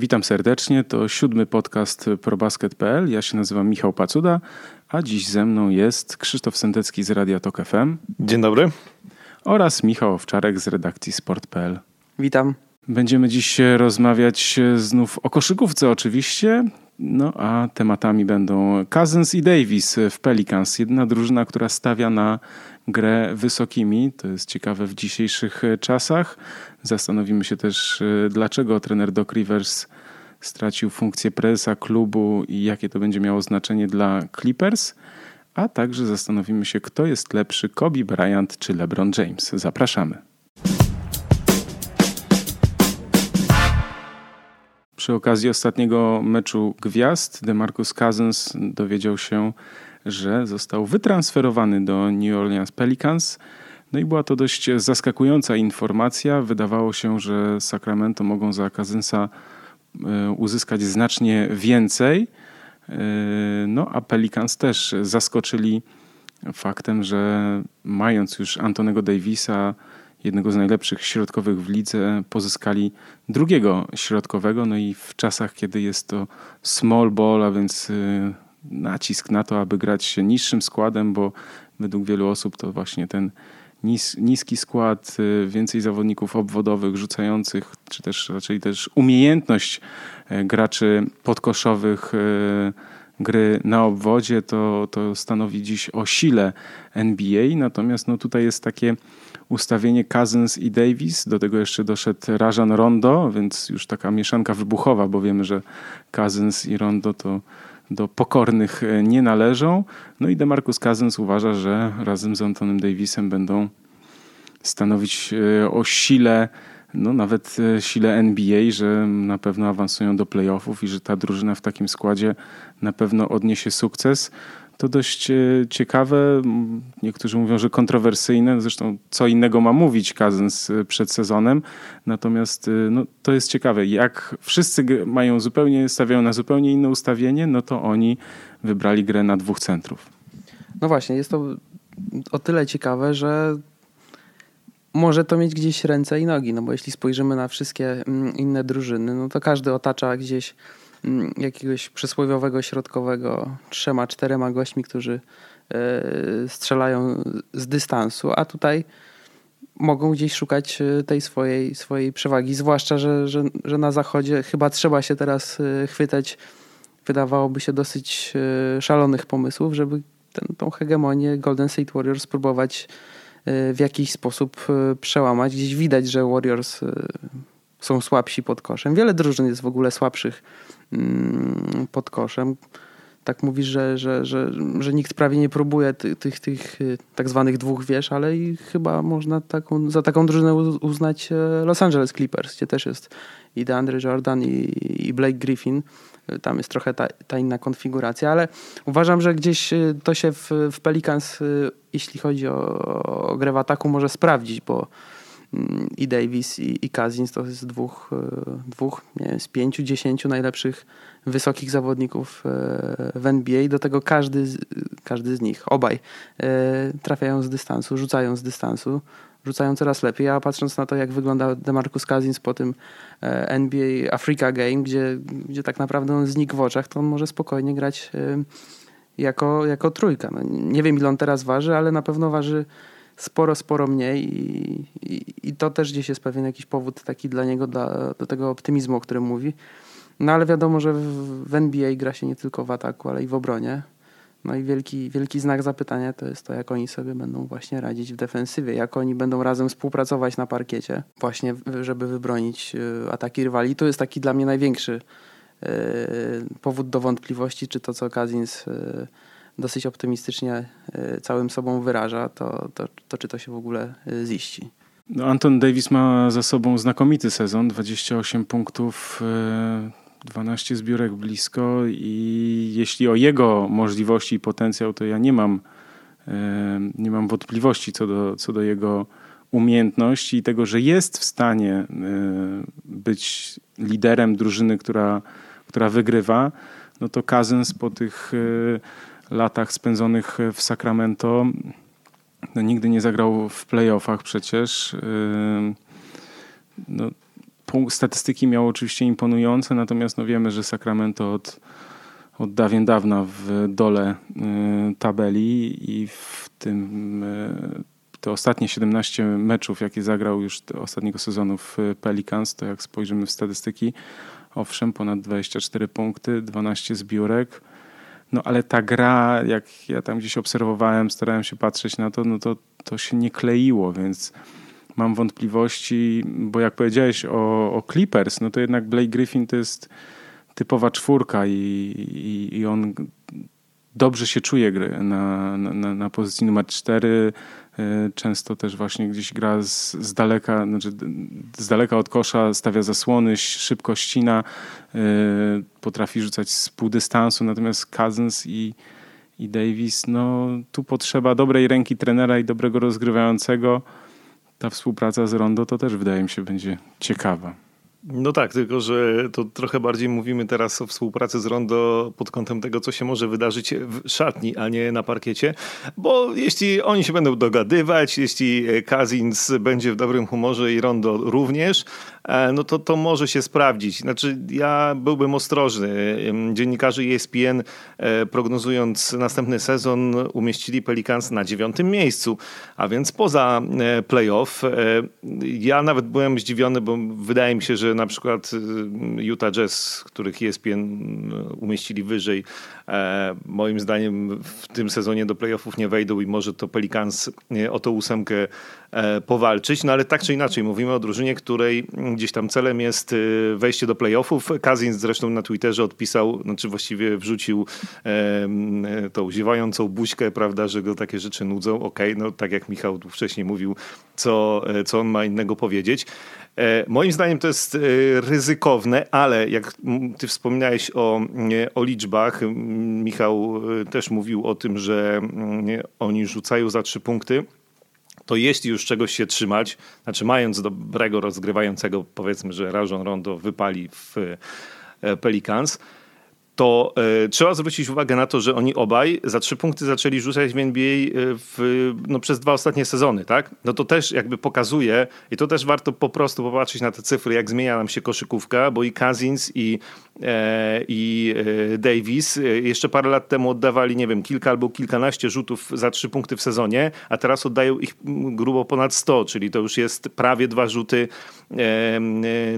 Witam serdecznie, to siódmy podcast probasket.pl. Ja się nazywam Michał Pacuda, a dziś ze mną jest Krzysztof Sendecki z Radia Tok FM. Dzień dobry. Oraz Michał Owczarek z redakcji sport.pl. Witam. Będziemy dziś rozmawiać znów o koszykówce oczywiście, no a tematami będą Cousins i Davis w Pelicans. Jedna drużyna, która stawia na grę wysokimi. To jest ciekawe w dzisiejszych czasach. Zastanowimy się też, e, dlaczego trener Doc Rivers stracił funkcję prezesa klubu i jakie to będzie miało znaczenie dla Clippers. A także zastanowimy się, kto jest lepszy, Kobe Bryant czy LeBron James. Zapraszamy. Przy okazji ostatniego meczu gwiazd DeMarcus Cousins dowiedział się, że został wytransferowany do New Orleans Pelicans. No i była to dość zaskakująca informacja. Wydawało się, że Sacramento mogą za Cousinsa e, uzyskać znacznie więcej. E, no a Pelicans też zaskoczyli faktem, że mając już Antonego Davisa, jednego z najlepszych środkowych w lidze, pozyskali drugiego środkowego. No i w czasach, kiedy jest to small ball, a więc e, nacisk na to, aby grać niższym składem, bo według wielu osób to właśnie ten nis, niski skład, y, więcej zawodników obwodowych, rzucających, czy też raczej też umiejętność e, graczy podkoszowych e, gry na obwodzie, to, to stanowi dziś o sile NBA. Natomiast no, tutaj jest takie ustawienie Cousins i Davis. Do tego jeszcze doszedł Rajan Rondo, więc już taka mieszanka wybuchowa, bo wiemy, że Cousins i Rondo to do pokornych e, nie należą. No i DeMarcus Cousins uważa, że razem z Antonem Davisem będą stanowić e, o sile, no nawet e, sile NBA, że na pewno awansują do playoffów i że ta drużyna w takim składzie na pewno odniesie sukces to dość e, ciekawe. Niektórzy mówią, że kontrowersyjne. Zresztą co innego ma mówić Cousins e, przed sezonem. Natomiast e, no, to jest ciekawe. Jak wszyscy mają zupełnie, stawiają na zupełnie inne ustawienie, no to oni wybrali grę na dwóch centrów. No właśnie, jest to o tyle ciekawe, że może to mieć gdzieś ręce i nogi, no bo jeśli spojrzymy na wszystkie mm, inne drużyny, no to każdy otacza gdzieś jakiegoś przysłowiowego środkowego trzema, czterema gośćmi, którzy e, strzelają z dystansu, a tutaj mogą gdzieś szukać e, tej swojej, swojej przewagi, zwłaszcza, że, że, że na zachodzie chyba trzeba się teraz e, chwytać, wydawałoby się dosyć szalonych pomysłów, żeby tą hegemonię Golden State Warriors spróbować w jakiś sposób przełamać. Gdzieś widać, że Warriors są słabsi pod koszem. Wiele drużyn jest w ogóle słabszych Mm, pod koszem. Tak mówisz, że, że, że, że nikt prawie nie próbuje tych, tych, tych tak zwanych dwóch wież, ale i chyba można taką, za taką drużynę uznać e, Los Angeles Clippers, gdzie też jest i DeAndre Jordan i, i Blake Griffin. Tam jest trochę ta, ta, inna konfiguracja, ale uważam, że gdzieś y, to się w, w Pelicans, jeśli chodzi o, o grę w ataku, może sprawdzić, bo i Davis i, i Cousins to jest dwóch, e, dwóch nie, z pięciu, dziesięciu najlepszych wysokich zawodników e, w NBA. Do tego każdy, każdy z nich, obaj, e, trafiają z dystansu, rzucają z dystansu, rzucają coraz lepiej. A patrząc na to, jak wygląda DeMarcus Cousins po tym NBA Africa Game, gdzie, gdzie tak naprawdę on znikł w oczach, to on może spokojnie grać jako, jako trójka. No, nie wiem, ile on teraz waży, ale na pewno waży sporo, sporo mniej i, i, i, to też gdzieś jest pewien jakiś powód taki dla niego, dla, do tego optymizmu, o którym mówi. No ale wiadomo, że w, w NBA gra się nie tylko w ataku, ale i w obronie. No i wielki, wielki znak zapytania to jest to, jak oni sobie będą właśnie radzić w defensywie, jak oni będą razem współpracować na parkiecie, właśnie żeby wybronić y, ataki rywali. To jest taki dla mnie największy y, powód do wątpliwości, czy to, co Kazins dosyć optymistycznie e, całym sobą wyraża, to, to, to czy to się w ogóle e, ziści. No Anton Davis ma za sobą znakomity sezon, 28 punktów, 12 e, zbiórek blisko i jeśli o jego możliwości i potencjał, to ja nie mam, nie mam wątpliwości co do, co do jego umiejętności i tego, że jest w stanie być liderem drużyny, która, która wygrywa, no to Cousins po tych latach spędzonych w Sacramento no, nigdy nie zagrał w playoffach przecież. No, statystyki miał oczywiście imponujące, natomiast no wiemy, że Sacramento od, od dawien dawna w dole y, tabeli i w tym y, te ostatnie 17 meczów, jakie zagrał już ostatniego sezonu w Pelicans, to jak spojrzymy w statystyki, owszem, ponad 24 punkty, 12 zbiórek, no ale ta gra, jak ja tam gdzieś obserwowałem, starałem się patrzeć na to, no to, to się nie kleiło, więc mam wątpliwości, bo jak powiedziałeś o, o Clippers, no to jednak Blake Griffin to jest typowa czwórka i, i, i on dobrze się czuje gry na, na, na pozycji numer 4. E, często też właśnie gdzieś gra z, z, daleka, znaczy z daleka od kosza, stawia zasłony, szybko ścina, e, potrafi rzucać z pół dystansu, natomiast Cousins i, i Davis, no tu potrzeba dobrej ręki trenera i dobrego rozgrywającego. Ta współpraca z Rondo to też wydaje mi się będzie ciekawa. No tak, tylko że to trochę bardziej mówimy teraz o współpracy z Rondo pod kątem tego, co się może wydarzyć w szatni, a nie na parkiecie, bo jeśli oni się będą dogadywać, jeśli Kazins będzie w dobrym humorze i Rondo również, no to to może się sprawdzić. Znaczy ja byłbym ostrożny. Dziennikarze ESPN e, prognozując następny sezon umieścili Pelicans na dziewiątym miejscu, a więc poza e, playoff. Ja nawet byłem zdziwiony, bo wydaje mi się, że na przykład Utah Jazz, których ESPN umieścili wyżej, e, moim zdaniem w tym sezonie do playoffów nie wejdą i może to Pelicans o tą ósemkę e, powalczyć. No ale tak czy inaczej, mówimy o drużynie, której gdzieś tam celem jest y, wejście do playoffów. Kazins zresztą na Twitterze odpisał, znaczy właściwie wrzucił e, tą ziewającą buźkę, prawda, że go takie rzeczy nudzą. Okej, okay, no tak jak Michał tu wcześniej mówił, co, co on ma innego powiedzieć. E, moim zdaniem to jest e, ryzykowne, ale jak ty wspominałeś o, o liczbach, Michał e, też mówił o tym, że oni rzucają za trzy punkty to jeśli już czegoś się trzymać, znaczy mając dobrego rozgrywającego, powiedzmy, że Rajon Rondo wypali w Pelicans, to y, trzeba zwrócić uwagę na to, że oni obaj za trzy punkty zaczęli rzucać w NBA e, w, no, przez dwa ostatnie sezony, tak? No to też jakby pokazuje i to też warto po prostu popatrzeć na te cyfry, jak zmienia nam się koszykówka, bo i Cousins i, e, i Davis jeszcze parę lat temu oddawali, nie wiem, kilka albo kilkanaście rzutów za trzy punkty w sezonie, a teraz oddają ich grubo ponad 100, czyli to już jest prawie dwa rzuty e,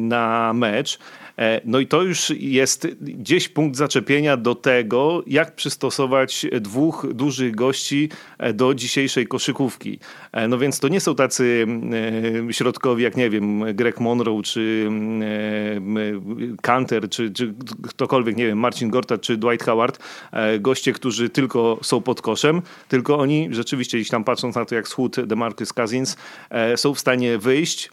na mecz. E, no i to już jest gdzieś punkt zaczepienia do tego, jak przystosować dwóch dużych gości e, do dzisiejszej koszykówki. E, no więc to nie są tacy środkowi, jak nie wiem, Greg Monroe, czy Kanter, czy, czy ktokolwiek, nie wiem, Marcin Gortat, czy Dwight Howard, goście, którzy tylko są pod koszem, tylko oni rzeczywiście, gdzieś tam patrząc na to, jak schód DeMarcus Cousins, są w stanie wyjść,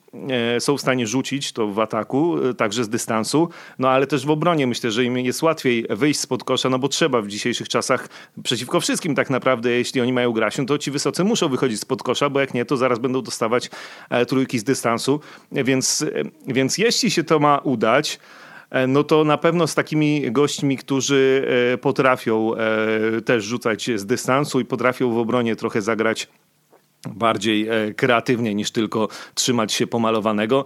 są w stanie rzucić to w ataku, także z dystansu, no ale też w obronie myślę, że im jest łatwiej wyjść spod kosza, no bo trzeba w dzisiejszych czasach przeciwko wszystkim tak naprawdę, jeśli oni mają grać, no to ci wysocy muszą wychodzić spod kosza, bo jak nie, to zaraz będą dostawać e, trójki z dystansu, więc, e, więc jeśli się to ma udać, e, no to na pewno z takimi gośćmi, którzy potrafią też rzucać z dystansu i potrafią w obronie trochę zagrać bardziej kreatywnie niż tylko trzymać się pomalowanego,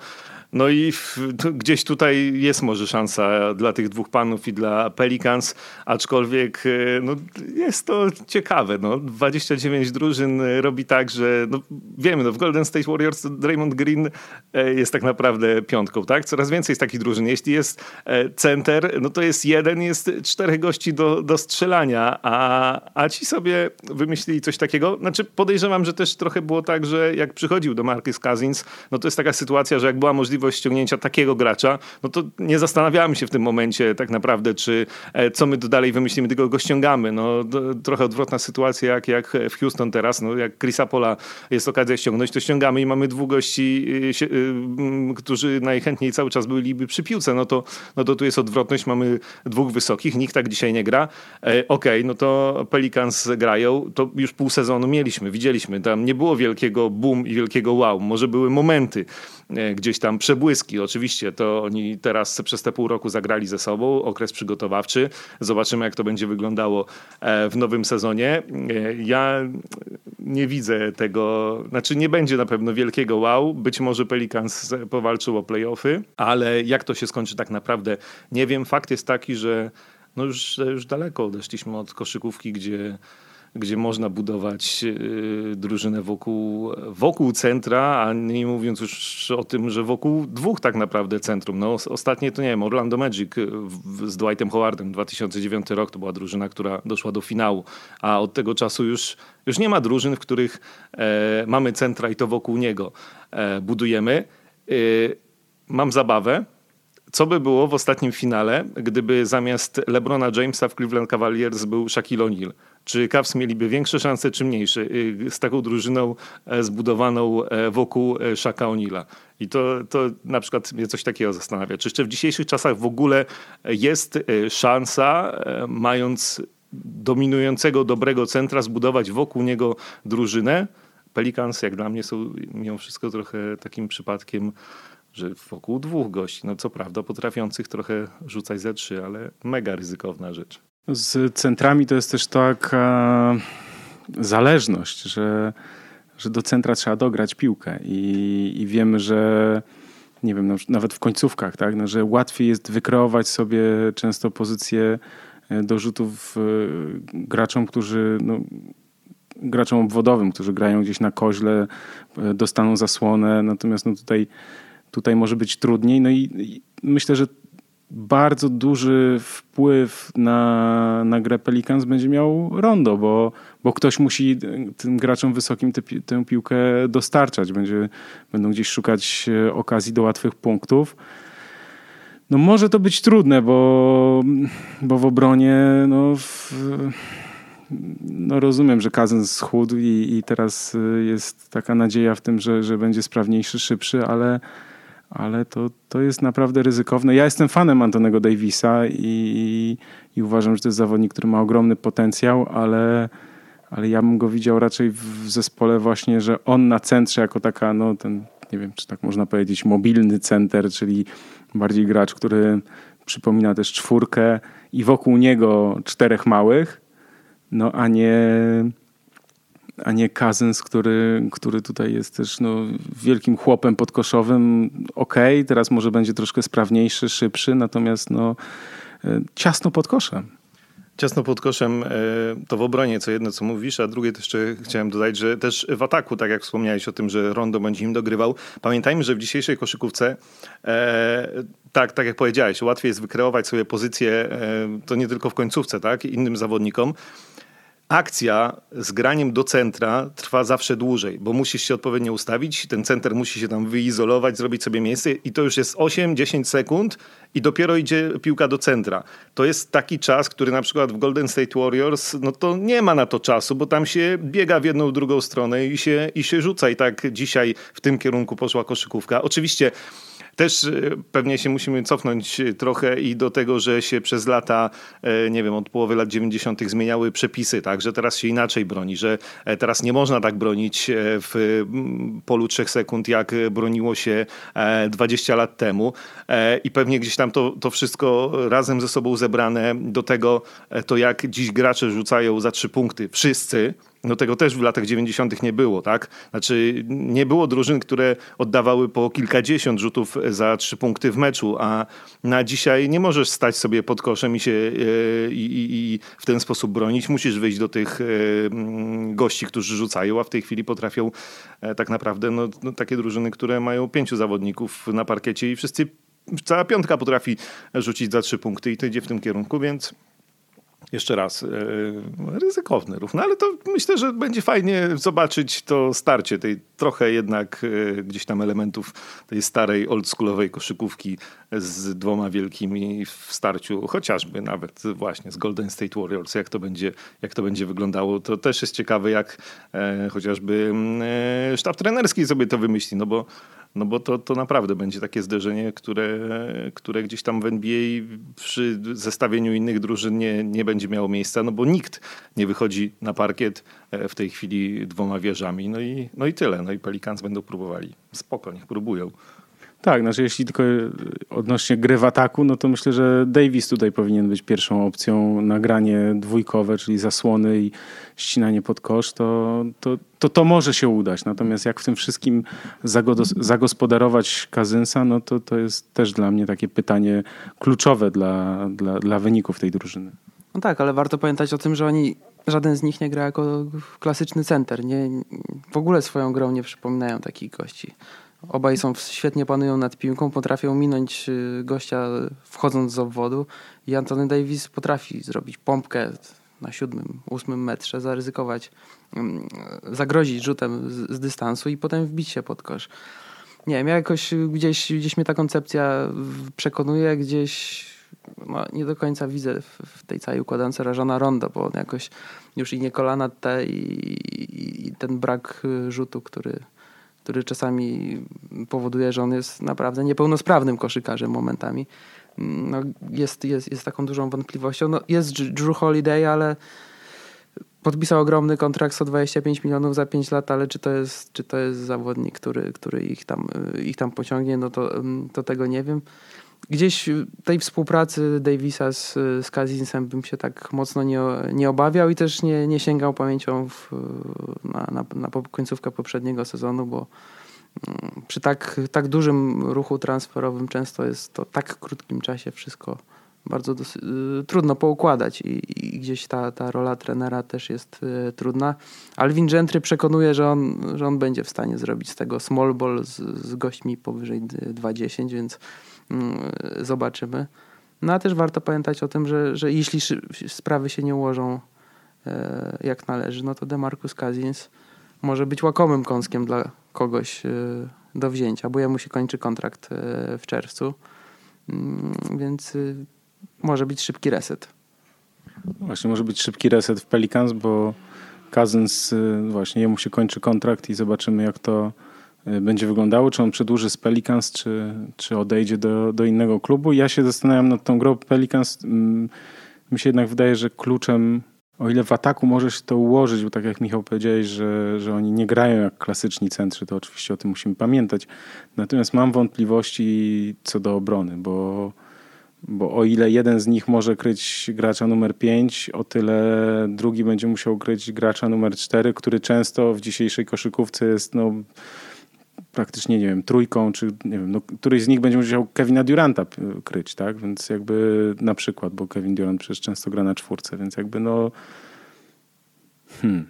no i w, gdzieś tutaj jest może szansa dla tych dwóch panów i dla Pelicans, aczkolwiek e, no, jest to ciekawe. No. 29 drużyn robi tak, że no, wiemy, no, w Golden State Warriors Draymond Green e, jest tak naprawdę piątką. Tak? Coraz więcej jest takich drużyn. Jeśli jest e, center, no to jest jeden, jest czterech gości do, do strzelania, a, a ci sobie wymyślili coś takiego. Znaczy podejrzewam, że też trochę było tak, że jak przychodził do Marcus Cousins, no to jest taka sytuacja, że jak była możliwość możliwość ściągnięcia takiego gracza, no to nie zastanawiamy się w tym momencie tak naprawdę, czy e, co my dalej wymyślimy, tylko go ściągamy. No, trochę odwrotna sytuacja jak, jak w Houston teraz. No, jak Chrisa Pola jest okazja ściągnąć, to ściągamy i mamy dwóch gości, y, y, którzy najchętniej cały czas byliby przy piłce. No to, no to tu jest odwrotność. Mamy dwóch wysokich, nikt tak dzisiaj nie gra. E, Okej, okay, no to Pelicans grają. To już pół sezonu mieliśmy, widzieliśmy. Tam nie było wielkiego boom i wielkiego wow. Może były momenty, gdzieś tam przebłyski. Oczywiście to oni teraz przez te pół roku zagrali ze sobą, okres przygotowawczy. Zobaczymy, jak to będzie wyglądało e, w nowym sezonie. E, ja nie widzę tego, znaczy nie będzie na pewno wielkiego wow. Być może Pelicans powalczył o playoffy, ale jak to się skończy tak naprawdę nie wiem. Fakt jest taki, że no już, już daleko odeszliśmy od koszykówki, gdzie gdzie można budować y, drużynę wokół, wokół centra, a nie mówiąc już o tym, że wokół dwóch tak naprawdę centrum. No, ostatnie to nie wiem, Orlando Magic y, z Dwightem Howardem, 2009 rok to była drużyna, która doszła do finału, a od tego czasu już, już nie ma drużyn, w których e, mamy centra i to wokół niego e, budujemy. E, mam zabawę, co by było w ostatnim finale, gdyby zamiast LeBrona Jamesa w Cleveland Cavaliers był Shaquille O'Neal? Czy Cavs mieliby większe szanse, czy mniejsze y, z taką drużyną e, zbudowaną e, wokół e, Shaka O'Neala? I to, to na przykład mnie coś takiego zastanawia. Czy jeszcze w dzisiejszych czasach w ogóle jest szansa, mając dominującego, dobrego centra, zbudować wokół niego drużynę? Pelicans, jak dla mnie, są mimo wszystko trochę takim przypadkiem że wokół dwóch gości, no co prawda potrafiących trochę rzucać ze trzy, ale mega ryzykowna rzecz. Z centrami to jest też taka zależność, że, że do centra trzeba dograć piłkę i, i wiemy, że nie wiem, nawet w końcówkach, tak, no, że łatwiej jest wykreować sobie często pozycję e, do rzutów e, graczom, którzy no, graczom obwodowym, którzy grają gdzieś na koźle, e, dostaną zasłonę, natomiast no tutaj, tutaj może być trudniej. No i, i myślę, że bardzo duży wpływ na, na grę Pelicans będzie miał Rondo, bo, bo ktoś musi tym graczom wysokim tę, tę piłkę dostarczać. Będzie, będą gdzieś szukać e, okazji do łatwych punktów. No może to być trudne, bo, bo w obronie no, w, no rozumiem, że Kazen schudł i, i teraz e, jest taka nadzieja w tym, że, że będzie sprawniejszy, szybszy, ale ale to, to jest naprawdę ryzykowne. Ja jestem fanem Antonego Davisa i, i uważam, że to jest zawodnik, który ma ogromny potencjał, ale, ale ja bym go widział raczej w zespole właśnie, że on na centrze jako taka, no ten, nie wiem, czy tak można powiedzieć, mobilny center, czyli bardziej gracz, który przypomina też czwórkę i wokół niego czterech małych, no a nie a nie Kazens, który, który tutaj jest też no, wielkim chłopem podkoszowym. Okej, okay, teraz może będzie troszkę sprawniejszy, szybszy, natomiast no, e, ciasno pod koszem. Ciasno pod koszem e, to w obronie, co jedno co mówisz, a drugie też chciałem dodać, że też w ataku, tak jak wspomniałeś o tym, że Rondo będzie im dogrywał. Pamiętajmy, że w dzisiejszej koszykówce, e, tak, tak jak powiedziałeś, łatwiej jest wykreować sobie pozycję, e, to nie tylko w końcówce, tak, innym zawodnikom akcja z graniem do centra trwa zawsze dłużej, bo musisz się odpowiednio ustawić, ten center musi się tam wyizolować, zrobić sobie miejsce i to już jest 8-10 sekund i dopiero idzie piłka do centra. To jest taki czas, który na przykład w Golden State Warriors, no to nie ma na to czasu, bo tam się biega w jedną, drugą stronę i się, i się rzuca i tak dzisiaj w tym kierunku poszła koszykówka. Oczywiście też e, pewnie się musimy cofnąć e, trochę i do tego, że się przez lata, e, nie wiem, od połowy lat 90. zmieniały przepisy, tak, że teraz się inaczej broni, że teraz nie można tak bronić w polu trzech sekund, jak broniło się 20 lat temu. I pewnie gdzieś tam to, to wszystko razem ze sobą zebrane do tego, to jak dziś gracze rzucają za trzy punkty, wszyscy, no tego też w latach 90. nie było, tak? Znaczy nie było drużyn, które oddawały po kilkadziesiąt rzutów za trzy punkty w meczu, a na dzisiaj nie możesz stać sobie pod koszem i się e, i, i, i w ten sposób bronić. Musisz wyjść do tych e, mm, gości, którzy rzucają, a w tej chwili potrafią e, tak naprawdę no, no, takie drużyny, które mają pięciu zawodników na parkiecie i wszyscy, cała piątka potrafi rzucić za trzy punkty i to idzie w tym kierunku, więc jeszcze raz, e, ryzykowny ruch. No ale to myślę, że będzie fajnie zobaczyć to starcie tej trochę jednak e, gdzieś tam elementów tej starej, oldschoolowej koszykówki z dwoma wielkimi w starciu, chociażby nawet właśnie z Golden State Warriors, jak to będzie, jak to będzie wyglądało. To też jest ciekawe, jak e, chociażby e, sztab trenerski sobie to wymyśli, no bo no bo to, to naprawdę będzie takie zderzenie, które, które gdzieś tam w NBA przy zestawieniu innych drużyn nie, nie będzie miało miejsca, no bo nikt nie wychodzi na parkiet w tej chwili dwoma wieżami. No i, no i tyle. No i Pelicans będą próbowali. Spoko, niech próbują. Tak, znaczy jeśli tylko odnośnie gry w ataku, no to myślę, że Davis tutaj powinien być pierwszą opcją. Nagranie dwójkowe, czyli zasłony i ścinanie pod kosz, to to, to, to może się udać. Natomiast jak w tym wszystkim zagospodarować Kazynsa, no to to jest też dla mnie takie pytanie kluczowe dla, dla, dla wyników tej drużyny. No tak, ale warto pamiętać o tym, że oni, żaden z nich nie gra jako klasyczny center. Nie, w ogóle swoją grą nie przypominają takich gości. Obaj są świetnie panują nad piłką, potrafią minąć y, gościa wchodząc z obwodu i Anthony Davis potrafi zrobić pompkę na siódmym, ósmym metrze, zaryzykować, mm, zagrozić rzutem z, z dystansu i potem wbić się pod kosz. Nie wiem, ja jakoś gdzieś, gdzieś mnie ta koncepcja przekonuje, gdzieś no, nie do końca widzę w, w tej całej układance Rażana Rondo, bo on jakoś już i nie kolana te i, i ten brak y, rzutu, który, który czasami powoduje, że on jest naprawdę niepełnosprawnym koszykarzem momentami. No, jest, jest, jest taką dużą wątpliwością. No, jest Drew Holiday, ale podpisał ogromny kontrakt 125 milionów za 5 lat, ale czy to jest, czy to jest zawodnik, który, który ich, tam, ich tam pociągnie, no to, to tego nie wiem gdzieś tej współpracy Davisa z, z Kazinsem bym się tak mocno nie, nie obawiał i też nie, nie sięgał pamięcią w, na, na, na końcówkę poprzedniego sezonu, bo mm, przy tak, tak dużym ruchu transferowym często jest to tak krótkim czasie wszystko bardzo dosy, y, trudno poukładać i, i, gdzieś ta, ta rola trenera też jest y, trudna. Alvin Gentry przekonuje, że on, że on będzie w stanie zrobić z tego small ball z, z gośćmi powyżej 2.10, więc zobaczymy. No a też warto pamiętać o tym, że, że jeśli sprawy się nie ułożą e, jak należy, no to Demarcus Cousins może być łakomym kąskiem dla kogoś e, do wzięcia, bo jemu się kończy kontrakt e, w czerwcu, mm, więc może być szybki reset. Właśnie, może być szybki reset w Pelicans, bo Cousins właśnie jemu się kończy kontrakt i zobaczymy jak to Y, będzie wyglądało, czy on przedłuży z Pelicans, czy, czy odejdzie do, do innego klubu. Ja się zastanawiam nad tą grą Pelicans. Mm, mi się jednak wydaje, że kluczem, o ile w ataku może się to ułożyć, bo tak jak Michał powiedziałeś, że, że oni nie grają jak klasyczni centrzy, to oczywiście o tym musimy pamiętać. Natomiast mam wątpliwości co do obrony, bo, bo o ile jeden z nich może kryć gracza numer 5, o tyle drugi będzie musiał kryć gracza numer 4, który często w dzisiejszej koszykówce jest no, praktycznie, nie wiem, trójką, czy nie wiem, no, któryś z nich będzie musiał Kevina Duranta kryć, tak? Więc jakby na przykład, bo Kevin Durant przecież często gra na czwórce, więc jakby no... Hmm.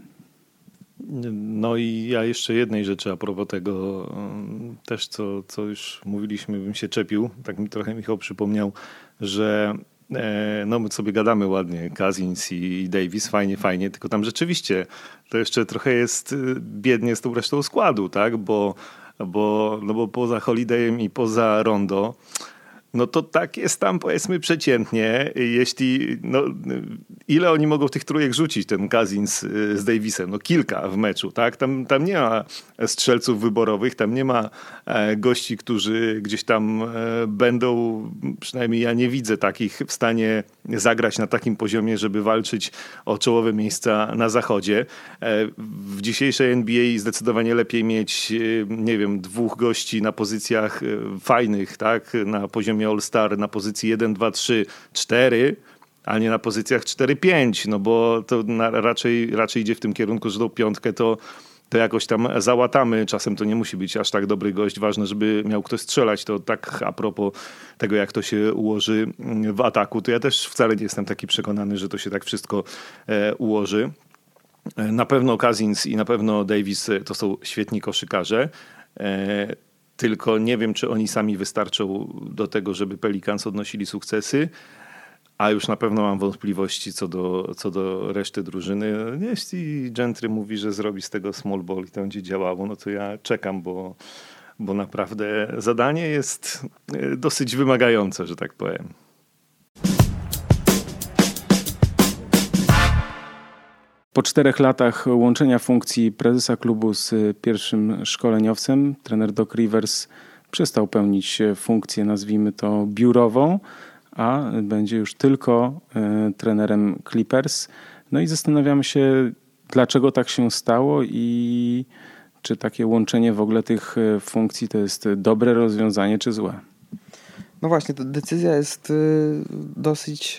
No i ja jeszcze jednej rzeczy a propos tego mm, też, co, co już mówiliśmy, bym się czepił. Tak mi trochę Michał przypomniał, że no my sobie gadamy ładnie, Cousins i Davis, fajnie, fajnie, tylko tam rzeczywiście to jeszcze trochę jest y, biednie z tą resztą składu, tak? Bo bo, no bo poza Holidayem i poza Rondo no to tak jest tam powiedzmy przeciętnie. Jeśli, no, ile oni mogą tych trójek rzucić, ten Kazins y, z Davisem? No kilka w meczu, tak? Tam, tam nie ma strzelców wyborowych, tam nie ma e, gości, którzy gdzieś tam e, będą, przynajmniej ja nie widzę takich w stanie zagrać na takim poziomie, żeby walczyć o czołowe miejsca na zachodzie. E, w dzisiejszej NBA zdecydowanie lepiej mieć, nie wiem, dwóch gości na pozycjach fajnych, tak? Na poziomie All-Star na pozycji 1, 2, 3, 4, a nie na pozycjach 4, 5, no bo to na, raczej, raczej idzie w tym kierunku, że tą piątkę to to jakoś tam załatamy. Czasem to nie musi być aż tak dobry gość. Ważne, żeby miał ktoś strzelać. To tak a propos tego, jak to się ułoży w ataku, to ja też wcale nie jestem taki przekonany, że to się tak wszystko e, ułoży. E, na pewno Kazins i na pewno Davis to są świetni koszykarze. E, tylko nie wiem, czy oni sami wystarczą do tego, żeby Pelicans odnosili sukcesy. A już na pewno mam wątpliwości co do, co do reszty drużyny. Jeśli Gentry mówi, że zrobi z tego small ball i to będzie działało, no to ja czekam, bo, bo naprawdę zadanie jest e, dosyć wymagające, że tak powiem. Po czterech latach łączenia funkcji prezesa klubu z pierwszym szkoleniowcem, trener Doc Rivers przestał pełnić funkcję, nazwijmy to biurową, a będzie już tylko e, trenerem Clippers. No i zastanawiamy się, dlaczego tak się stało i czy takie łączenie w ogóle tych e, funkcji to jest dobre rozwiązanie, czy złe? No właśnie, to decyzja jest e, dosyć,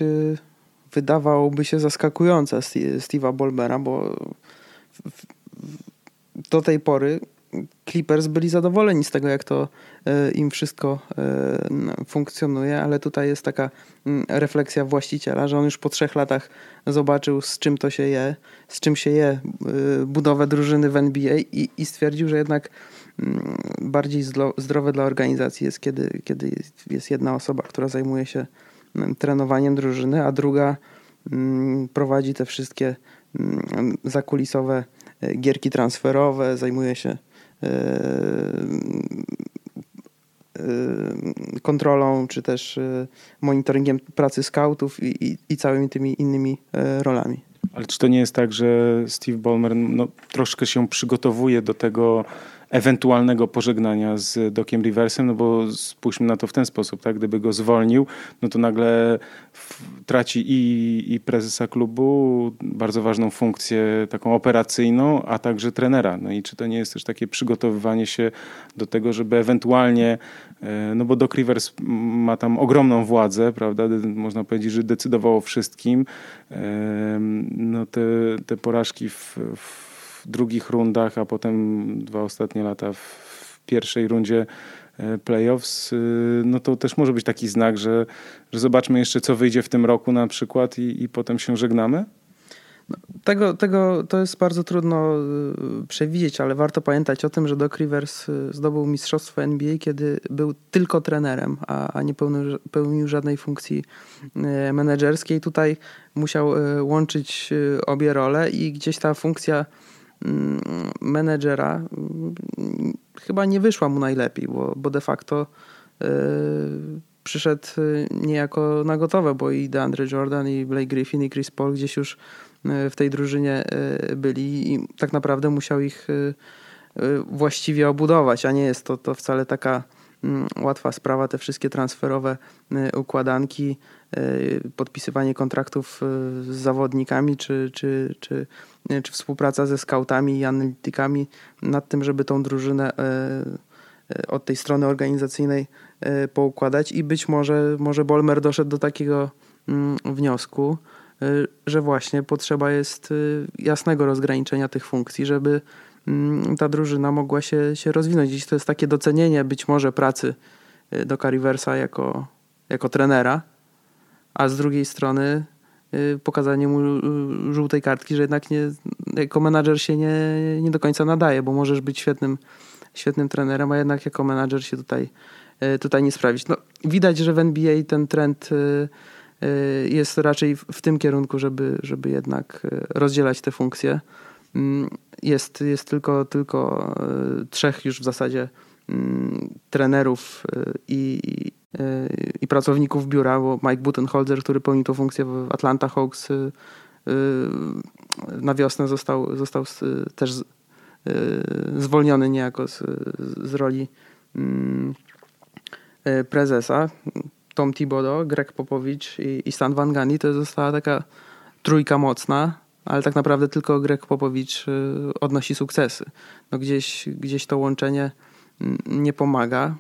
wydawałoby się, zaskakująca Steve'a Bolmera, bo do tej pory Clippers byli zadowoleni z tego, jak to e, im wszystko e, funkcjonuje, ale tutaj jest taka refleksja właściciela, że on już po trzech latach zobaczył, z czym to się je, z czym się je e, budowę drużyny w NBA i, i stwierdził, że jednak bardziej zdrowe dla organizacji jest, kiedy, kiedy jest jedna osoba, która zajmuje się trenowaniem drużyny, a druga prowadzi te wszystkie zakulisowe gierki transferowe, zajmuje się kontrolą, czy też e, monitoringiem pracy scoutów i, i, i całymi tymi innymi rolami. Ale czy to nie jest tak, że Steve Ballmer no, troszkę się przygotowuje do tego ewentualnego pożegnania z Dokiem Riversem, no bo spójrzmy na to w ten sposób, tak? Gdyby go zwolnił, no to nagle traci i, i prezesa klubu, bardzo ważną funkcję taką operacyjną, a także trenera. No i czy to nie jest też takie przygotowywanie się do tego, żeby ewentualnie, e, no bo Doc Rivers ma tam ogromną władzę, prawda? Można powiedzieć, że decydował o wszystkim. No te, te porażki w, w drugich rundach, a potem dwa ostatnie lata w pierwszej rundzie e, playoffs, y, no to też może być taki znak, że, że zobaczmy jeszcze, co wyjdzie w tym roku na przykład i, i potem się żegnamy? No, tego, tego to jest bardzo trudno y, przewidzieć, ale warto pamiętać o tym, że Doc Rivers y, zdobył mistrzostwo NBA, kiedy był tylko trenerem, a, a nie pełnił, pełnił żadnej funkcji menedżerskiej. Tutaj musiał łączyć obie role i gdzieś ta funkcja menedżera mm, chyba nie wyszła mu najlepiej, bo, bo de facto yy, przyszedł y, niejako na gotowe, bo i DeAndre Jordan, i Blake Griffin, i Chris Paul gdzieś już y, w tej drużynie byli i tak naprawdę musiał ich właściwie obudować, a nie jest to, to wcale taka mm, łatwa sprawa, te wszystkie transferowe układanki, podpisywanie kontraktów z zawodnikami, czy, czy, czy czy współpraca ze scoutami i analitykami nad tym, żeby tą drużynę od tej strony organizacyjnej poukładać. I być może, może Bolmer doszedł do takiego mm, wniosku, że właśnie potrzeba jest jasnego rozgraniczenia tych funkcji, żeby mm, ta drużyna mogła się, się rozwinąć. Dziś to jest takie docenienie być może pracy do Riversa jako, jako trenera, a z drugiej strony Y, pokazanie mu y, żółtej kartki, że jednak nie, jako menadżer się nie, nie do końca nadaje, bo możesz być świetnym, świetnym trenerem, a jednak jako menadżer się tutaj, y, tutaj nie sprawić. No, widać, że w NBA ten trend jest raczej w tym kierunku, żeby, żeby jednak rozdzielać te funkcje. Jest, jest tylko, tylko trzech już w zasadzie mm, trenerów i, i pracowników biura, bo Mike Butenholzer, który pełnił tę funkcję w Atlanta Hawks na wiosnę został, został też zwolniony niejako z, z roli mm, prezesa. Tom Thibodeau, Greg Popowicz i, i Stan Van Gundy to została taka trójka mocna, ale tak naprawdę tylko Greg Popowicz odnosi sukcesy. No gdzieś, gdzieś to łączenie mm, nie pomaga.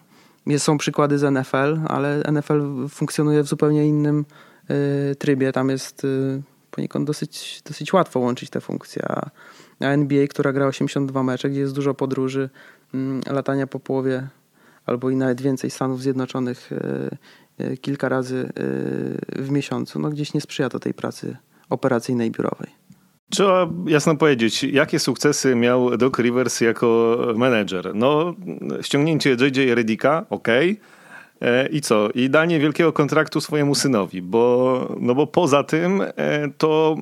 Są przykłady z NFL, ale NFL funkcjonuje w zupełnie innym y, trybie. Tam jest y, poniekąd dosyć, dosyć łatwo łączyć te funkcje. A, NBA, która gra 82 mecze, gdzie jest dużo podróży, y, latania po połowie albo i nawet więcej Stanów Zjednoczonych y, y, kilka razy y, w miesiącu, no gdzieś nie sprzyja to tej pracy operacyjnej, biurowej. Trzeba jasno powiedzieć, jakie sukcesy miał Doc Rivers jako menedżer. No, ściągnięcie J.J. Redicka, ok. E, I co? I danie wielkiego kontraktu swojemu synowi, bo, no bo poza tym e, to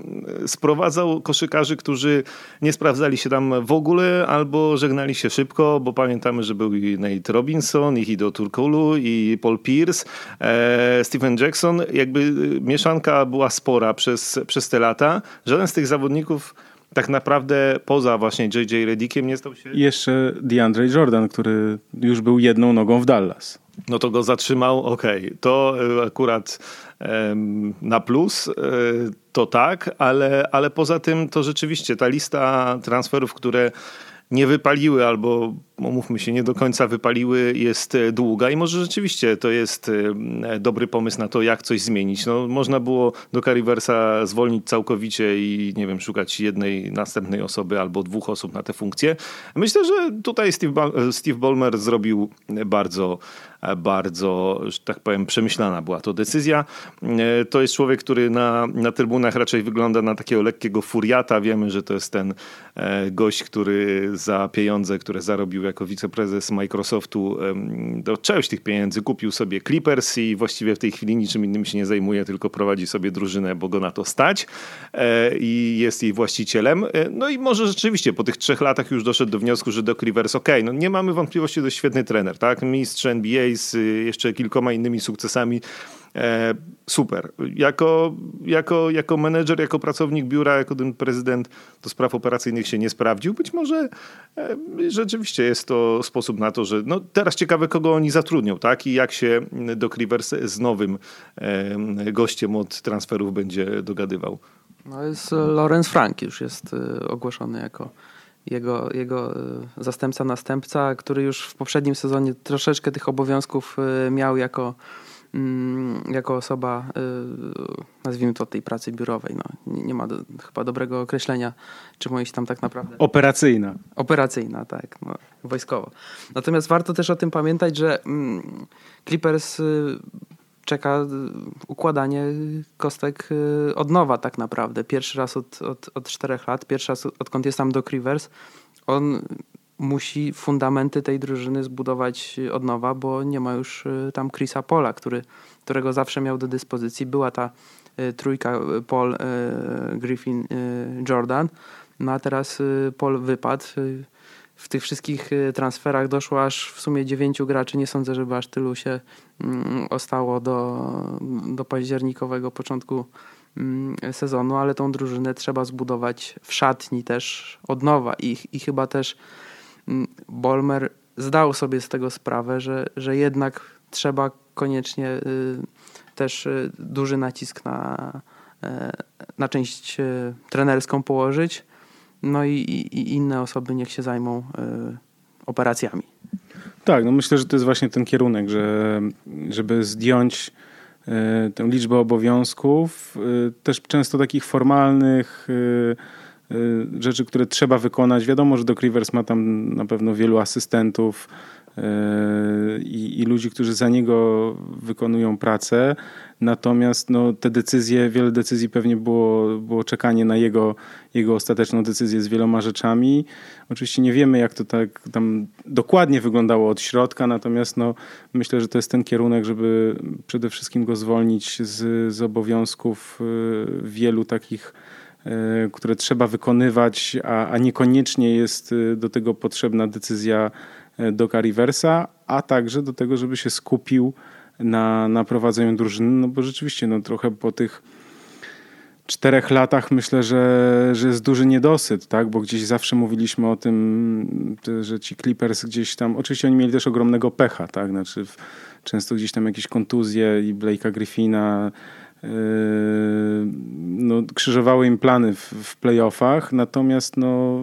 sprowadzał koszykarzy, którzy nie sprawdzali się tam w ogóle albo żegnali się szybko, bo pamiętamy, że był i Nate Robinson, i Hido Turkoglu, i Paul Pierce, e, Stephen Jackson. Jakby mieszanka była spora przez, przez te lata. Żaden z tych zawodników tak naprawdę poza właśnie J.J. Redickiem nie stał się... I jeszcze DeAndre Jordan, który już był jedną nogą w Dallas. No to go zatrzymał, okej. Okay. To e, akurat um, na plus, e, to tak, ale, ale poza tym to rzeczywiście ta lista transferów, które nie wypaliły albo umówmy się, nie do końca wypaliły, jest e, długa i może rzeczywiście to jest e, dobry pomysł na to, jak coś zmienić. No, można było do Cariversa zwolnić całkowicie i nie wiem, szukać jednej następnej osoby albo dwóch osób na tę funkcję. Myślę, że tutaj Steve, Steve Ballmer zrobił bardzo bardzo, że tak powiem, przemyślana była to decyzja. E, to jest człowiek, który na, na trybunach raczej wygląda na takiego lekkiego furiata. Wiemy, że to jest ten gość, który za pieniądze, które zarobił jako wiceprezes Microsoftu do część tych pieniędzy kupił sobie Clippers i właściwie w tej chwili niczym innym się nie zajmuje, tylko prowadzi sobie drużynę, bo go na to stać e, i jest jej właścicielem. E, no i może rzeczywiście po tych trzech latach już doszedł do wniosku, że do Clippers ok, no nie mamy wątpliwości, to świetny trener, tak? Mistrz NBA z y, jeszcze kilkoma innymi sukcesami E, super. Jako, jako, jako menedżer, jako pracownik biura, jako ten prezydent do spraw operacyjnych się nie sprawdził. Być może e, rzeczywiście jest to sposób na to, że no teraz ciekawe, kogo oni zatrudnią, tak? I jak się Doc Rivers z nowym e, gościem od transferów będzie dogadywał. No jest Lorenz Frank już jest ogłoszony jako jego, jego zastępca, następca, który już w poprzednim sezonie troszeczkę tych obowiązków miał jako Mm, jako osoba, y, nazwijmy to tej pracy biurowej. No, nie, ma do, chyba dobrego określenia, czym jest tam tak naprawdę. Operacyjna. Operacyjna, tak, no, wojskowo. Natomiast warto też o tym pamiętać, że mm, Clippers y, czeka układanie kostek y, od nowa tak naprawdę. Pierwszy raz od, od, od czterech lat, pierwszy raz odkąd jest tam do Rivers. On musi fundamenty tej drużyny zbudować od nowa, bo nie ma już y, tam Chrisa Pola, który, którego zawsze miał do dyspozycji. Była ta y, trójka y, Paul, Griffin, Jordan, no a teraz Paul wypadł. W tych wszystkich transferach doszło aż w sumie dziewięciu graczy. Nie sądzę, żeby aż tylu się mm, ostało do, do październikowego początku mm, sezonu, ale tą drużynę trzeba zbudować w szatni też od nowa i, i chyba też Bolmer zdał sobie z tego sprawę, że, że jednak trzeba koniecznie y, też y, duży nacisk na, y, na część trenerską położyć. No i, i, inne osoby niech się zajmą operacjami. Tak, no myślę, że to jest właśnie ten kierunek, że żeby zdjąć tę liczbę obowiązków, też często takich formalnych, rzeczy, które trzeba wykonać. Wiadomo, że Doc Rivers ma tam na pewno wielu asystentów y, i, i ludzi, którzy za niego wykonują pracę. Natomiast no, te decyzje, wiele decyzji pewnie było, było czekanie na jego, jego ostateczną decyzję z wieloma rzeczami. Oczywiście nie wiemy, jak to tak tam dokładnie wyglądało od środka, natomiast no, myślę, że to jest ten kierunek, żeby przede wszystkim go zwolnić z, z obowiązków y, wielu takich które trzeba wykonywać, a, a niekoniecznie jest e, do tego potrzebna decyzja e, do Riversa, a także do tego, żeby się skupił na, na prowadzeniu drużyny, no bo rzeczywiście no, trochę po tych czterech latach myślę, że, że jest duży niedosyt, tak? bo gdzieś zawsze mówiliśmy o tym, że ci Clippers gdzieś tam, oczywiście oni mieli też ogromnego pecha, tak? znaczy często gdzieś tam jakieś kontuzje i Blake'a Griffina, no, krzyżowały im plany w, w playoffach, natomiast no,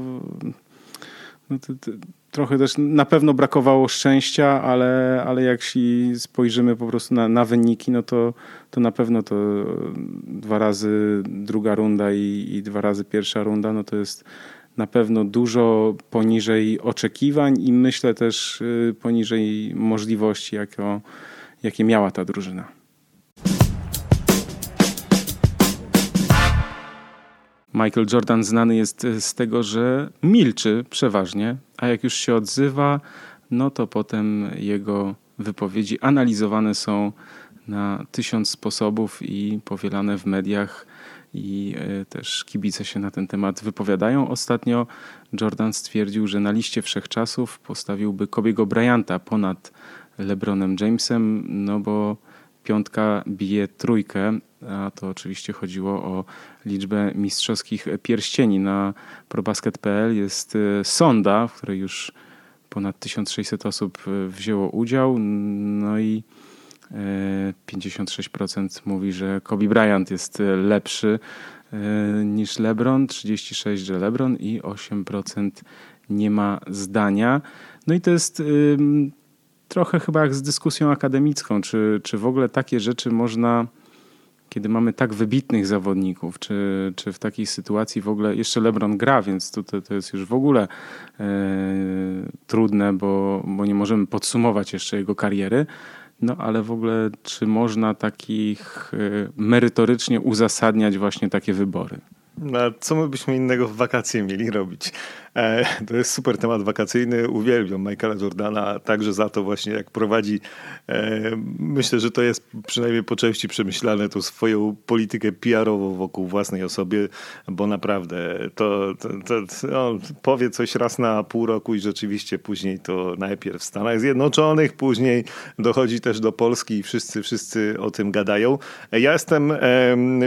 no to, to, trochę też na pewno brakowało szczęścia, ale, ale jak spojrzymy po prostu na, na wyniki, no to, to na pewno to dwa razy druga runda i, i dwa razy pierwsza runda, no to jest na pewno dużo poniżej oczekiwań i myślę też y, poniżej możliwości, jakie, jakie miała ta drużyna. Michael Jordan znany jest z tego, że milczy przeważnie, a jak już się odzywa, no to potem jego wypowiedzi analizowane są na tysiąc sposobów i powielane w mediach i e, też kibice się na ten temat wypowiadają. Ostatnio Jordan stwierdził, że na liście wszechczasów postawiłby Kobiego Bryanta ponad LeBronem Jamesem, no bo piątka bije trójkę, a to oczywiście chodziło o liczbę mistrzowskich pierścieni. Na probasket.pl jest e, sonda, w której już ponad 1600 osób e, wzięło udział. No i 56% e, mówi, że Kobe Bryant jest lepszy. niż LeBron, 36, że LeBron i 8% nie ma zdania. No i to jest trochę chyba jak z dyskusją akademicką, czy, czy w ogóle takie rzeczy można kiedy mamy tak wybitnych zawodników, czy, czy w takiej sytuacji w ogóle jeszcze LeBron gra, więc tutaj to jest już w ogóle e, trudne, bo, bo nie możemy podsumować jeszcze jego kariery. No ale w ogóle, czy można takich e, merytorycznie uzasadniać właśnie takie wybory? No, co my byśmy innego w wakacje mieli robić? E, to jest super temat wakacyjny. Uwielbiam Michaela Jordana także za to właśnie, jak prowadzi. E, myślę, że to jest przynajmniej po części przemyślane tą swoją politykę PR-ową wokół własnej osoby, bo naprawdę to, to, to no, powie coś raz na pół roku i rzeczywiście później to najpierw w Stanach Zjednoczonych, później dochodzi też do Polski i wszyscy, wszyscy o tym gadają. Ja jestem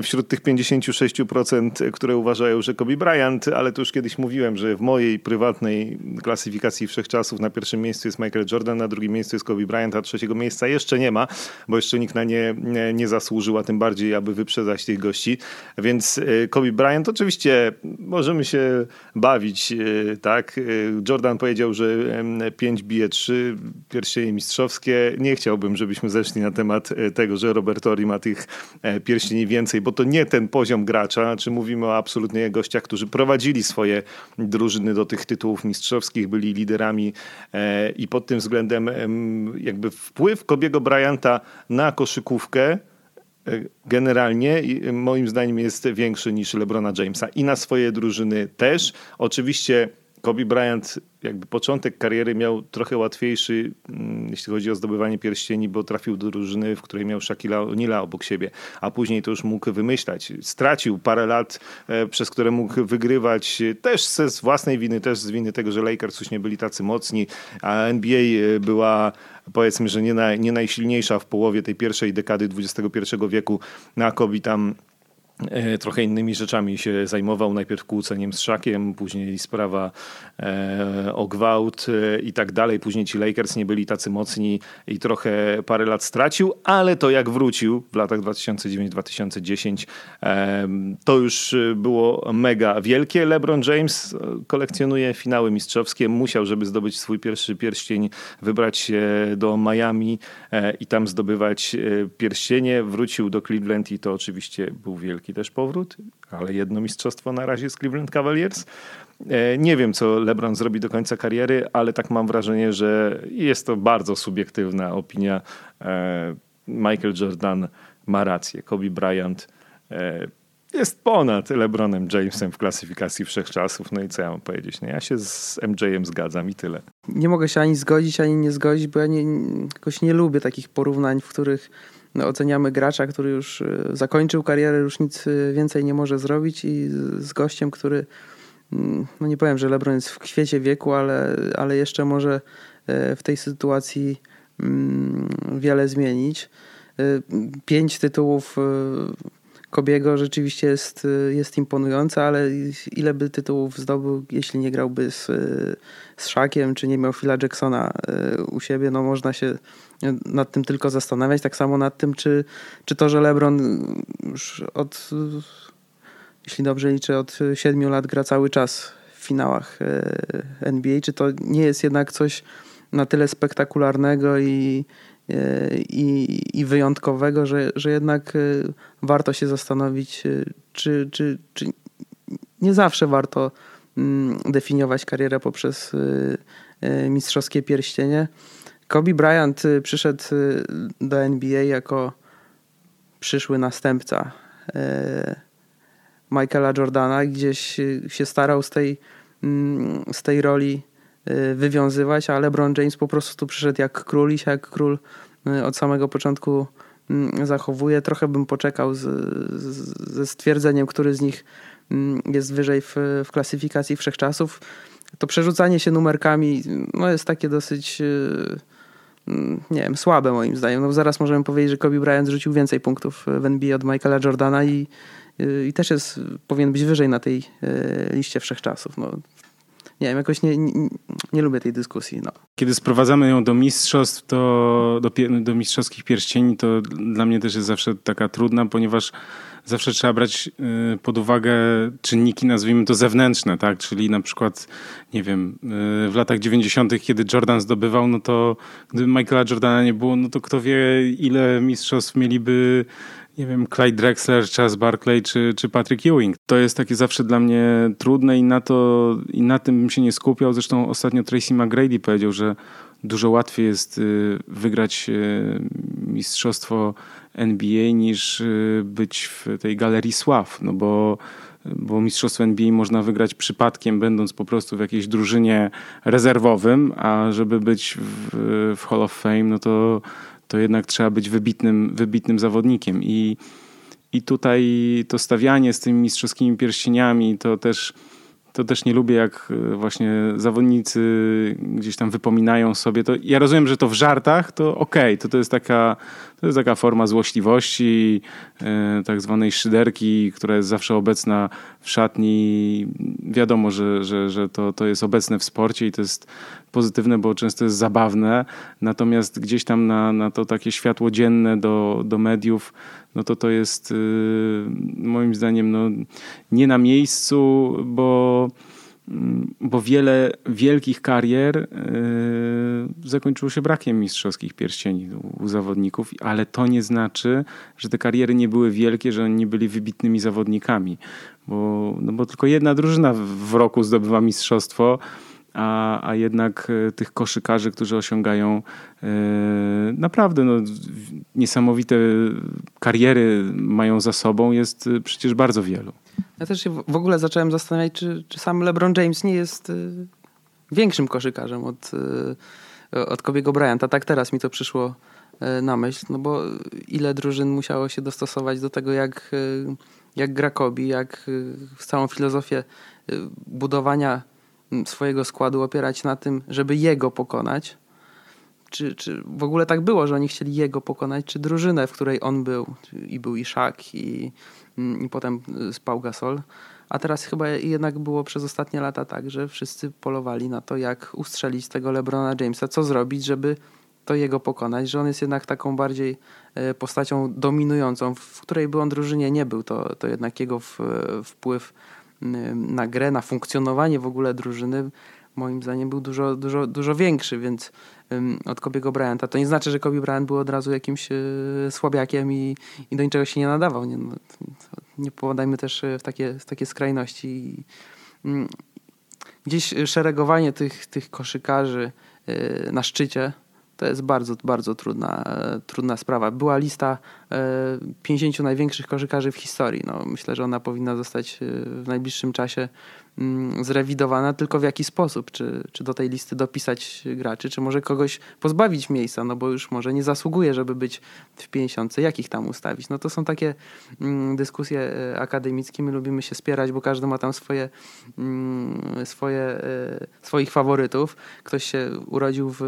wśród tych 56%, które uważają, że Kobe Bryant, ale to już kiedyś mówiłem, że w mojej prywatnej klasyfikacji wszechczasów na pierwszym miejscu jest Michael Jordan, na drugim miejscu jest Kobe Bryant, a trzeciego miejsca jeszcze nie ma, bo jeszcze nikt na nie, nie, nie zasłużył, a tym bardziej, aby wyprzedzać tych gości. Więc e, Kobe Bryant, oczywiście możemy się bawić, e, tak? E, Jordan powiedział, że 5 bije 3, pierścienie mistrzowskie. Nie chciałbym, żebyśmy zeszli na temat tego, że Robertori ma tych pierścieni więcej, bo to nie ten poziom gracza, czy mówimy o absolutnie gościach, którzy prowadzili swoje drużyny drużyny do tych tytułów mistrzowskich, byli liderami e, i pod tym względem jakby wpływ Kobiego Bryanta na koszykówkę e, generalnie moim zdaniem jest większy niż LeBrona Jamesa i na swoje drużyny też. Oczywiście Kobe Bryant jakby początek kariery miał trochę łatwiejszy, mm, jeśli chodzi o zdobywanie pierścieni, bo trafił do drużyny, w której miał Shaquilla O'Neal'a obok siebie, a później to już mógł wymyślać. Stracił parę lat, e, przez które mógł wygrywać też z własnej winy, też z winy tego, że Lakers już nie byli tacy mocni, a NBA e, była powiedzmy, że nie, na, nie najsilniejsza w połowie tej pierwszej dekady XXI wieku, na Kobe tam E, trochę innymi rzeczami się zajmował. Najpierw kłóceniem z Szakiem, później sprawa e, o gwałt e, i tak dalej. Później ci Lakers nie byli tacy mocni i trochę parę lat stracił, ale to jak wrócił w latach 2009-2010, to już było mega wielkie. LeBron James kolekcjonuje finały mistrzowskie. Musiał, żeby zdobyć swój pierwszy pierścień, wybrać się do Miami i tam zdobywać pierścienie. Wrócił do Cleveland i to oczywiście był wielki też powrót, ale jedno mistrzostwo na razie z Cleveland Cavaliers. E, nie wiem, co LeBron zrobi do końca kariery, ale tak mam wrażenie, że jest to bardzo subiektywna opinia. E, Michael Jordan ma rację, Kobe Bryant e, jest ponad LeBronem Jamesem w klasyfikacji wszechczasów. No i co ja mam powiedzieć? No ja się z MJ-em zgadzam i tyle. Nie mogę się ani zgodzić, ani nie zgodzić, bo ja nie, jakoś nie lubię takich porównań, w których oceniamy gracza, który już y, zakończył karierę, już nic y, więcej nie może zrobić i z gościem, który mm, no nie powiem, że LeBron jest w kwiecie wieku, ale, ale jeszcze może y, w tej sytuacji mm, wiele zmienić. Pięć tytułów Kobiego rzeczywiście jest, jest imponujące, ale ile by tytułów zdobył, jeśli nie grałby z, z Szakiem, czy nie miał Phila Jacksona u siebie, no można się nad tym tylko zastanawiać. Tak samo nad tym, czy, czy to, że LeBron już od, jeśli dobrze liczę, od siedmiu lat gra cały czas w finałach NBA, czy to nie jest jednak coś na tyle spektakularnego i, i, i wyjątkowego, że, że jednak e, warto się zastanowić, czy, czy, czy nie zawsze warto mm, definiować karierę poprzez mistrzowskie pierścienie. Kobe Bryant przyszedł do NBA jako przyszły następca Michaela Jordana, gdzieś się starał z tej, mm, z tej roli wywiązywać, a LeBron James po prostu tu przyszedł jak król i się jak król od samego początku mm, zachowuje. Trochę bym poczekał z, z, ze stwierdzeniem, który z nich mm, jest wyżej w, w klasyfikacji wszechczasów. To przerzucanie się numerkami no jest takie dosyć Mm, nie wiem, słabe moim zdaniem. No zaraz możemy powiedzieć, że Kobe Bryant rzucił więcej punktów w NBA od Michaela Jordana i, y, i też jest, powinien być wyżej na tej y, liście wszechczasów. No, nie wiem, jakoś nie, nie, nie lubię tej dyskusji. No. Kiedy sprowadzamy ją do mistrzostw, to do, do mistrzowskich pierścieni, to dla mnie też jest zawsze taka trudna, ponieważ zawsze trzeba brać y, pod uwagę czynniki, nazwijmy to zewnętrzne, tak? Czyli na przykład, nie wiem, y, w latach 90., kiedy Jordan zdobywał, no to gdyby Michaela Jordana nie było, no to kto wie, ile mistrzostw mieliby nie wiem, Clyde Drexler, Charles Barkley czy, czy Patrick Ewing. To jest takie zawsze dla mnie trudne i na to i na tym bym się nie skupiał. Zresztą ostatnio Tracy McGrady powiedział, że dużo łatwiej jest y, wygrać mistrzostwo NBA niż y, być w tej galerii sław, no bo bo mistrzostwo NBA można wygrać przypadkiem, będąc po prostu w jakiejś drużynie rezerwowym, a żeby być w, w Hall of Fame, no to, to jednak trzeba być wybitnym, wybitnym zawodnikiem. I, I tutaj to stawianie z tymi mistrzowskimi pierścieniami to też to też nie lubię, jak e, właśnie zawodnicy gdzieś tam wypominają sobie. To ja rozumiem, że to w żartach, to okej, okay, to, to, jest taka, to jest taka forma złośliwości, e, tak zwanej szyderki, która jest zawsze obecna w szatni. Wiadomo, że, że, że to, to jest obecne w sporcie i to jest pozytywne, bo często jest zabawne. Natomiast gdzieś tam na, na to takie światło dzienne do, do mediów no to to jest y, moim zdaniem no, nie na miejscu, bo, mm, bo wiele wielkich karier y, zakończyło się brakiem mistrzowskich pierścieni u zawodników, ale to nie znaczy, że te kariery nie były wielkie, że oni nie byli wybitnymi zawodnikami, bo, no bo tylko jedna drużyna w roku zdobywa mistrzostwo a, a jednak e, tych koszykarzy, którzy osiągają e, naprawdę no, niesamowite kariery mają za sobą, jest e, przecież bardzo wielu. Ja też się w ogóle zacząłem zastanawiać, czy, czy sam LeBron James nie jest większym koszykarzem od, od Kobiego Bryanta. Tak teraz mi to przyszło na myśl, no bo ile drużyn musiało się dostosować do tego, jak, jak gra Kobi, jak całą filozofię budowania swojego składu opierać na tym, żeby jego pokonać. Czy, czy w ogóle tak było, że oni chcieli jego pokonać, czy drużynę, w której on był. I był i Szak, i, potem spał Gasol. A teraz chyba jednak było przez ostatnie lata tak, że wszyscy polowali na to, jak ustrzelić tego LeBrona Jamesa, co zrobić, żeby to jego pokonać, że on jest jednak taką bardziej e, postacią dominującą, w której by on drużynie nie był, to, to jednak jego wpływ na grę, na funkcjonowanie w ogóle drużyny moim zdaniem był dużo, dużo, dużo większy, więc od Kobiego Bryanta. To nie znaczy, że Kobe Bryant był od razu jakimś e, słabiakiem i, i do niczego się nie nadawał. Nie, no, nie popadajmy też e, w takie, w takie skrajności. Gdzieś szeregowanie tych, tych koszykarzy na szczycie to jest bardzo, bardzo trudna, trudna sprawa. Była lista 50 największych koszykarzy w historii. No, myślę, że ona powinna zostać w najbliższym czasie zrewidowana, tylko w jaki sposób? Czy, czy do tej listy dopisać graczy, czy może kogoś pozbawić miejsca, no bo już może nie zasługuje, żeby być w 50. Jakich tam ustawić? No to są takie mm, dyskusje e, akademickie. My lubimy się spierać, bo każdy ma tam swoje, mm, swoje, e, swoich faworytów. Ktoś się urodził w,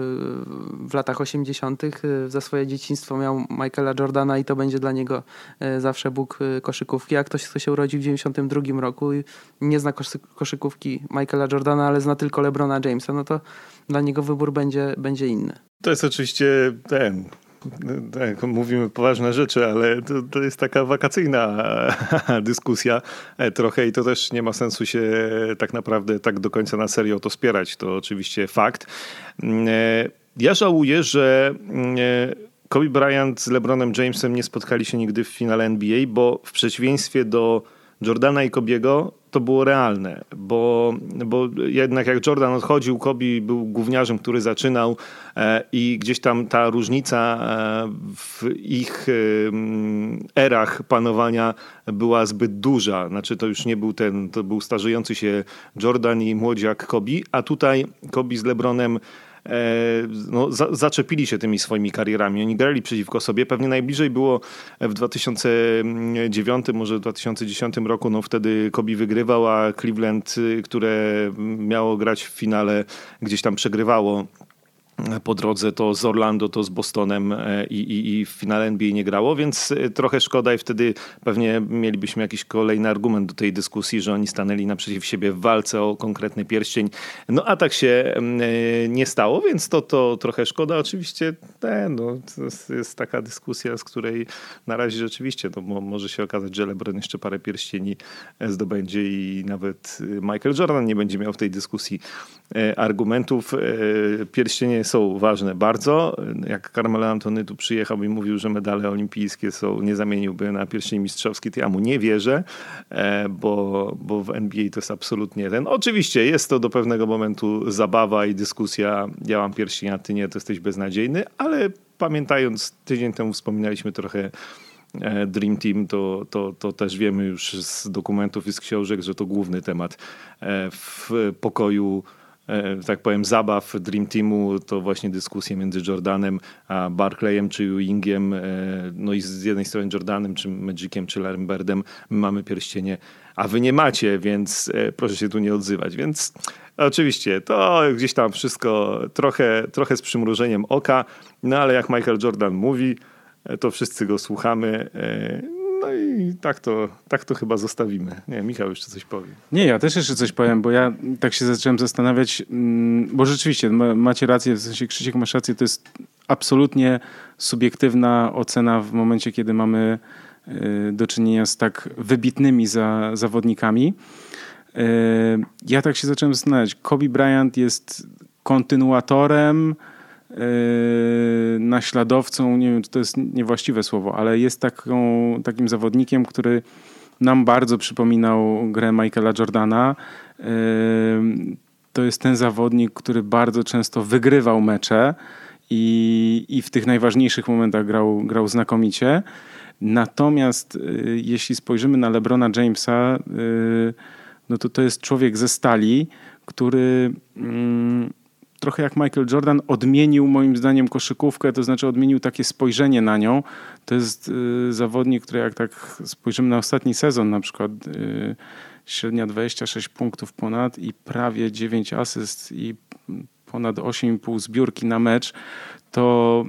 w latach 80., e, za swoje dzieciństwo miał Michaela Jordana i to będzie dla niego zawsze Bóg koszykówki, a ktoś, kto się urodził w 92 roku i nie zna koszykówki, koszykówki Michaela Jordana, ale zna tylko LeBrona Jamesa, no to dla niego wybór będzie, będzie inny. To jest oczywiście ten tak, mówimy poważne rzeczy, ale to, to, jest taka wakacyjna dyskusja e, trochę i to też nie ma sensu się tak naprawdę tak do końca na serio to spierać. To oczywiście fakt. Mm, e, ja żałuję, że mm, e, Kobe Bryant z LeBronem Jamesem nie spotkali się nigdy w finale NBA, bo w przeciwieństwie do Jordana i Kobiego to było realne, bo, bo jednak jak Jordan odchodził, Kobe był gówniarzem, który zaczynał e, i gdzieś tam ta różnica e, w ich e, erach panowania była zbyt duża. Znaczy to już nie był ten, to był starzejący się Jordan i młodziak Kobe, a tutaj Kobe z LeBronem no, za, zaczepili się tymi swoimi karierami. Oni grali przeciwko sobie. Pewnie najbliżej było w 2009, może w 2010 roku. No, wtedy Kobe wygrywał, a Cleveland, y, które miało grać w finale, gdzieś tam przegrywało po drodze to z Orlando, to z Bostonem e, i, i, i, w finale NBA nie grało, więc e, trochę szkoda i wtedy pewnie mielibyśmy jakiś kolejny argument do tej dyskusji, że oni stanęli naprzeciw siebie w walce o konkretny pierścień. No a tak się e, nie stało, więc to, to trochę szkoda. Oczywiście te, no, to jest taka dyskusja, z której na razie rzeczywiście to może się okazać, że LeBron jeszcze parę pierścieni zdobędzie i nawet Michael Jordan nie będzie miał w tej dyskusji argumentów. Pierścienie są ważne bardzo. Jak Carmelo Antony tu przyjechał i mówił, że medale olimpijskie są, nie zamieniłby na pierścień mistrzowski, to ja mu nie wierzę, e, bo, bo w NBA to jest absolutnie ten. Oczywiście jest to do pewnego momentu zabawa i dyskusja, ja mam pierścień, a ty nie, to jesteś beznadziejny, ale pamiętając, tydzień temu wspominaliśmy trochę e, Dream Team, to, to, to też wiemy już z dokumentów i z książek, że to główny temat e, w pokoju tak powiem, zabaw Dream Teamu to właśnie dyskusje między Jordanem a Barclayem czy Ewingiem. E, no i z jednej strony Jordanem, czy Magiciem, czy Larrym Birdem my mamy pierścienie, a wy nie macie, więc e, proszę się tu nie odzywać. Więc oczywiście to gdzieś tam wszystko trochę, trochę z przymrużeniem oka, no ale jak Michael Jordan mówi, to wszyscy go słuchamy. I tak to, tak to chyba zostawimy. Nie, Michał jeszcze coś powie. Nie, ja też jeszcze coś powiem, bo ja tak się zacząłem zastanawiać, mm, bo rzeczywiście macie rację, w sensie Krzysiek masz rację, to jest absolutnie subiektywna ocena w momencie, kiedy mamy y, do czynienia z tak wybitnymi za, zawodnikami. Y, ja tak się zacząłem zastanawiać. Kobe Bryant jest kontynuatorem, naśladowcą, nie wiem, czy to jest niewłaściwe słowo, ale jest taką, takim zawodnikiem, który nam bardzo przypominał grę Michaela Jordana. Yy, to jest ten zawodnik, który bardzo często wygrywał mecze i, i w tych najważniejszych momentach grał, grał znakomicie. Natomiast yy, jeśli spojrzymy na LeBrona Jamesa, no to to jest człowiek ze stali, który mm, trochę jak Michael Jordan odmienił moim zdaniem koszykówkę, to znaczy odmienił takie spojrzenie na nią. To jest y, zawodnik, który jak tak spojrzymy na ostatni sezon na przykład y, średnia 26 punktów ponad i prawie 9 asyst i ponad 8,5 zbiórki na mecz, to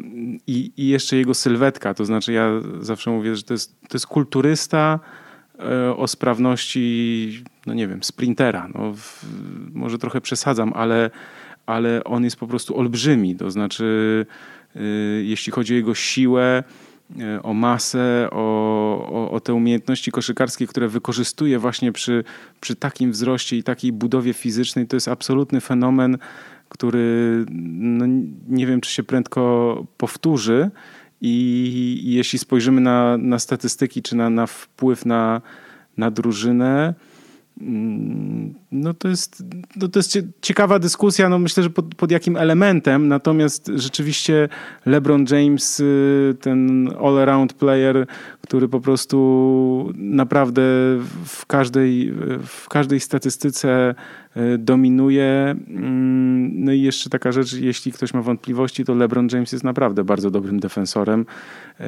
i, i, jeszcze jego sylwetka, to znaczy ja zawsze mówię, że to jest, to jest kulturysta y, o sprawności, no nie wiem, sprintera. No, w, może trochę przesadzam, ale ale on jest po prostu olbrzymi. To znaczy, y, jeśli chodzi o jego siłę, y, o masę, o, o, o, te umiejętności koszykarskie, które wykorzystuje właśnie przy, przy takim wzroście i takiej budowie fizycznej, to jest absolutny fenomen, który no, nie wiem, czy się prędko powtórzy. I, i jeśli spojrzymy na, na statystyki, czy na, na wpływ na, na drużynę, no to jest, no to jest ciekawa dyskusja, no myślę, że pod, pod jakim elementem, natomiast rzeczywiście LeBron James, y, ten all-around player, który po prostu naprawdę w każdej, w każdej statystyce y, dominuje. Mm, no i jeszcze taka rzecz, jeśli ktoś ma wątpliwości, to LeBron James jest naprawdę bardzo dobrym defensorem y,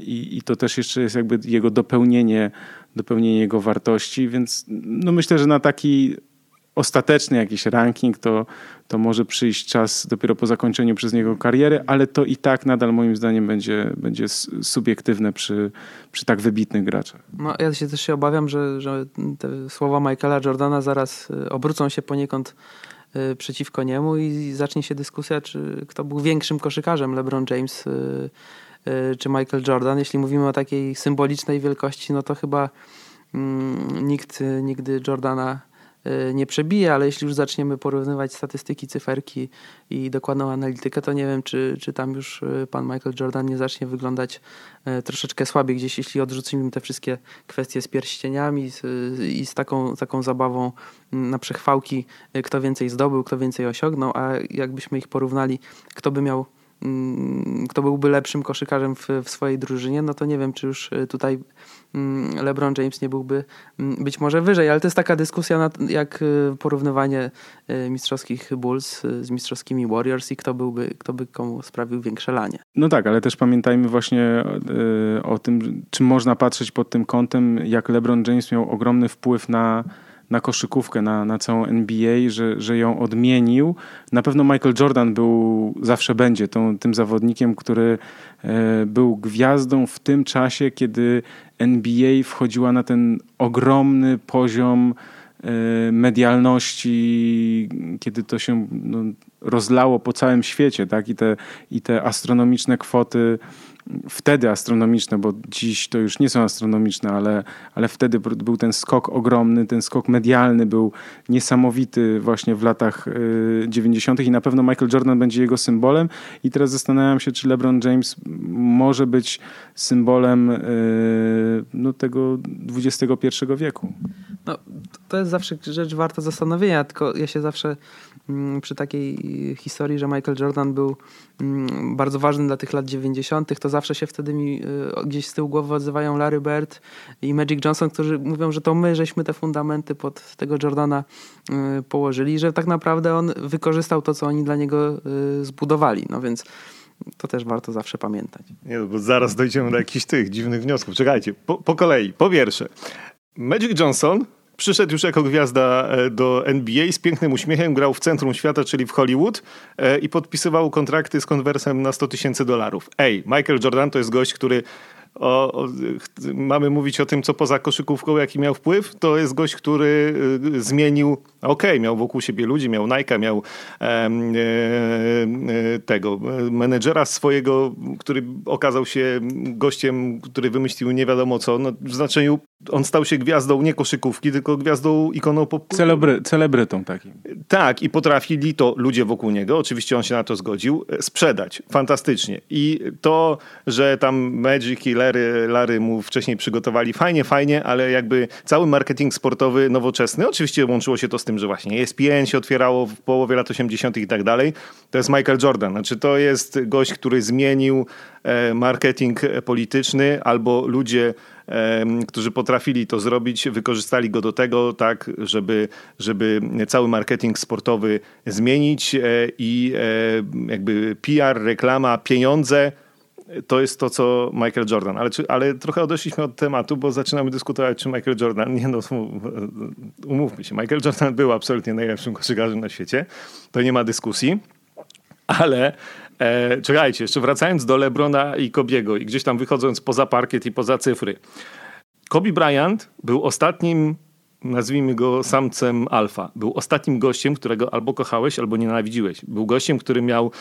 i, i to też jeszcze jest jakby jego dopełnienie dopełnienie jego wartości, więc no myślę, że na taki ostateczny jakiś ranking to, to może przyjść czas dopiero po zakończeniu przez niego kariery, ale to i tak nadal moim zdaniem będzie, będzie subiektywne przy, przy tak wybitnych graczach. No, ja się też się obawiam, że, że te słowa Michaela Jordana zaraz y, obrócą się poniekąd y, przeciwko niemu i zacznie się dyskusja, czy kto był większym koszykarzem, LeBron James y, czy Michael Jordan. Jeśli mówimy o takiej symbolicznej wielkości, no to chyba mm, nikt nigdy Jordana y, nie przebije, ale jeśli już zaczniemy porównywać statystyki, cyferki i dokładną analitykę, to nie wiem, czy, czy tam już y, pan Michael Jordan nie zacznie wyglądać troszeczkę słabiej gdzieś, jeśli odrzucimy te wszystkie kwestie z pierścieniami i z taką, taką zabawą mm, na przechwałki, kto więcej zdobył, kto więcej osiągnął, a jakbyśmy ich porównali, kto by miał kto byłby lepszym koszykarzem w, w, swojej drużynie, no to nie wiem, czy już y, tutaj mm, LeBron James nie byłby mm, być może wyżej, ale to jest taka dyskusja jak y, porównywanie y, mistrzowskich Bulls z mistrzowskimi Warriors i kto byłby, kto by komu sprawił większe lanie. No tak, ale też pamiętajmy właśnie o tym, czy można patrzeć pod tym kątem, jak LeBron James miał ogromny wpływ na na koszykówkę, na, na całą NBA, że, że ją odmienił. Na pewno Michael Jordan był, zawsze będzie tą, tym zawodnikiem, który e, był gwiazdą w tym czasie, kiedy NBA wchodziła na ten ogromny poziom e, medialności, kiedy to się no, rozlało po całym świecie, tak? I te, i te astronomiczne kwoty wtedy astronomiczne, bo dziś to już nie są astronomiczne, ale, ale wtedy był ten skok ogromny, ten skok medialny był niesamowity właśnie w latach 90. i na pewno Michael Jordan będzie jego symbolem. I teraz zastanawiam się, czy LeBron James może być symbolem no, tego XXI wieku. No, to jest zawsze rzecz warta zastanowienia, tylko ja się zawsze mm, przy takiej historii, że Michael Jordan był mm, bardzo ważny dla tych lat 90., to zawsze się wtedy mi y, gdzieś z tyłu głowy odzywają Larry Bird i Magic Johnson, którzy mówią, że to my żeśmy te fundamenty pod tego Jordana y, położyli, że tak naprawdę on wykorzystał to, co oni dla niego y, zbudowali. No więc to też warto zawsze pamiętać. Nie, no bo zaraz dojdziemy do jakichś tych dziwnych wniosków. Czekajcie, po, po kolei. Po pierwsze, Magic Johnson Przyszedł już jako gwiazda e, do NBA z pięknym uśmiechem, grał w centrum świata, czyli w Hollywood e, i podpisywał kontrakty z konwersem na 100 tysięcy dolarów. Ej, Michael Jordan to jest gość, który o, o, mamy mówić o tym, co poza koszykówką, jaki miał wpływ, to jest gość, który y, zmienił, okej, okay, miał wokół siebie ludzi, miał Nike, miał e, e, tego menedżera swojego, który okazał się gościem, który wymyślił nie wiadomo co, no, w znaczeniu on stał się gwiazdą nie koszykówki, tylko gwiazdą ikoną pop. Celebry, celebrytą takim. Tak, i potrafili to ludzie wokół niego, oczywiście on się na to zgodził, e, sprzedać. Fantastycznie. I to, że tam Magic i Larry, Larry mu wcześniej przygotowali, fajnie, fajnie, ale jakby cały marketing sportowy nowoczesny, oczywiście łączyło się to z tym, że właśnie ESPN się otwierało w połowie lat 80. i tak dalej. To jest Michael Jordan. Znaczy to jest gość, który zmienił e, marketing polityczny albo ludzie którzy potrafili to zrobić, wykorzystali go do tego, tak, żeby, żeby cały marketing sportowy zmienić e, i e, jakby PR, reklama, pieniądze to jest to, co Michael Jordan. Ale, czy, ale trochę odeszliśmy od tematu, bo zaczynamy dyskutować, czy Michael Jordan. Nie no, umówmy się. Michael Jordan był absolutnie najlepszym koszykarzem na świecie. To nie ma dyskusji. Ale E, czekajcie, jeszcze wracając do Lebrona i Kobiego i gdzieś tam wychodząc poza parkiet i poza cyfry. Kobe Bryant był ostatnim, nazwijmy go samcem alfa. Był ostatnim gościem, którego albo kochałeś, albo nienawidziłeś. Był gościem, który miał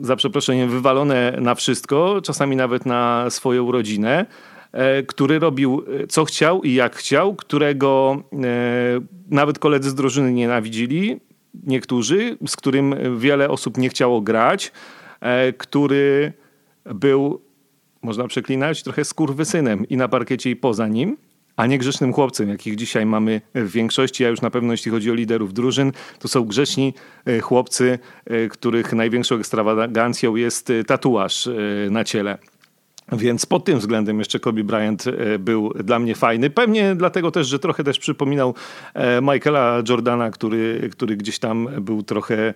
za przeproszeniem wywalone na wszystko, czasami nawet na swoją rodzinę, e, który robił e, co chciał i jak chciał, którego e, nawet koledzy z drużyny nienawidzili, niektórzy, z którym wiele osób nie chciało grać, który był, można przeklinać, trochę skurwysynem i na parkiecie i poza nim, a nie grzecznym chłopcem, jakich dzisiaj mamy w większości, a już na pewno jeśli chodzi o liderów drużyn, to są grzeczni e, chłopcy, e, których największą ekstrawagancją jest tatuaż na ciele. Więc pod tym względem jeszcze Kobe Bryant e, był dla mnie fajny. Pewnie dlatego też, że trochę też przypominał e, Michaela Jordana, który, który gdzieś tam był trochę e,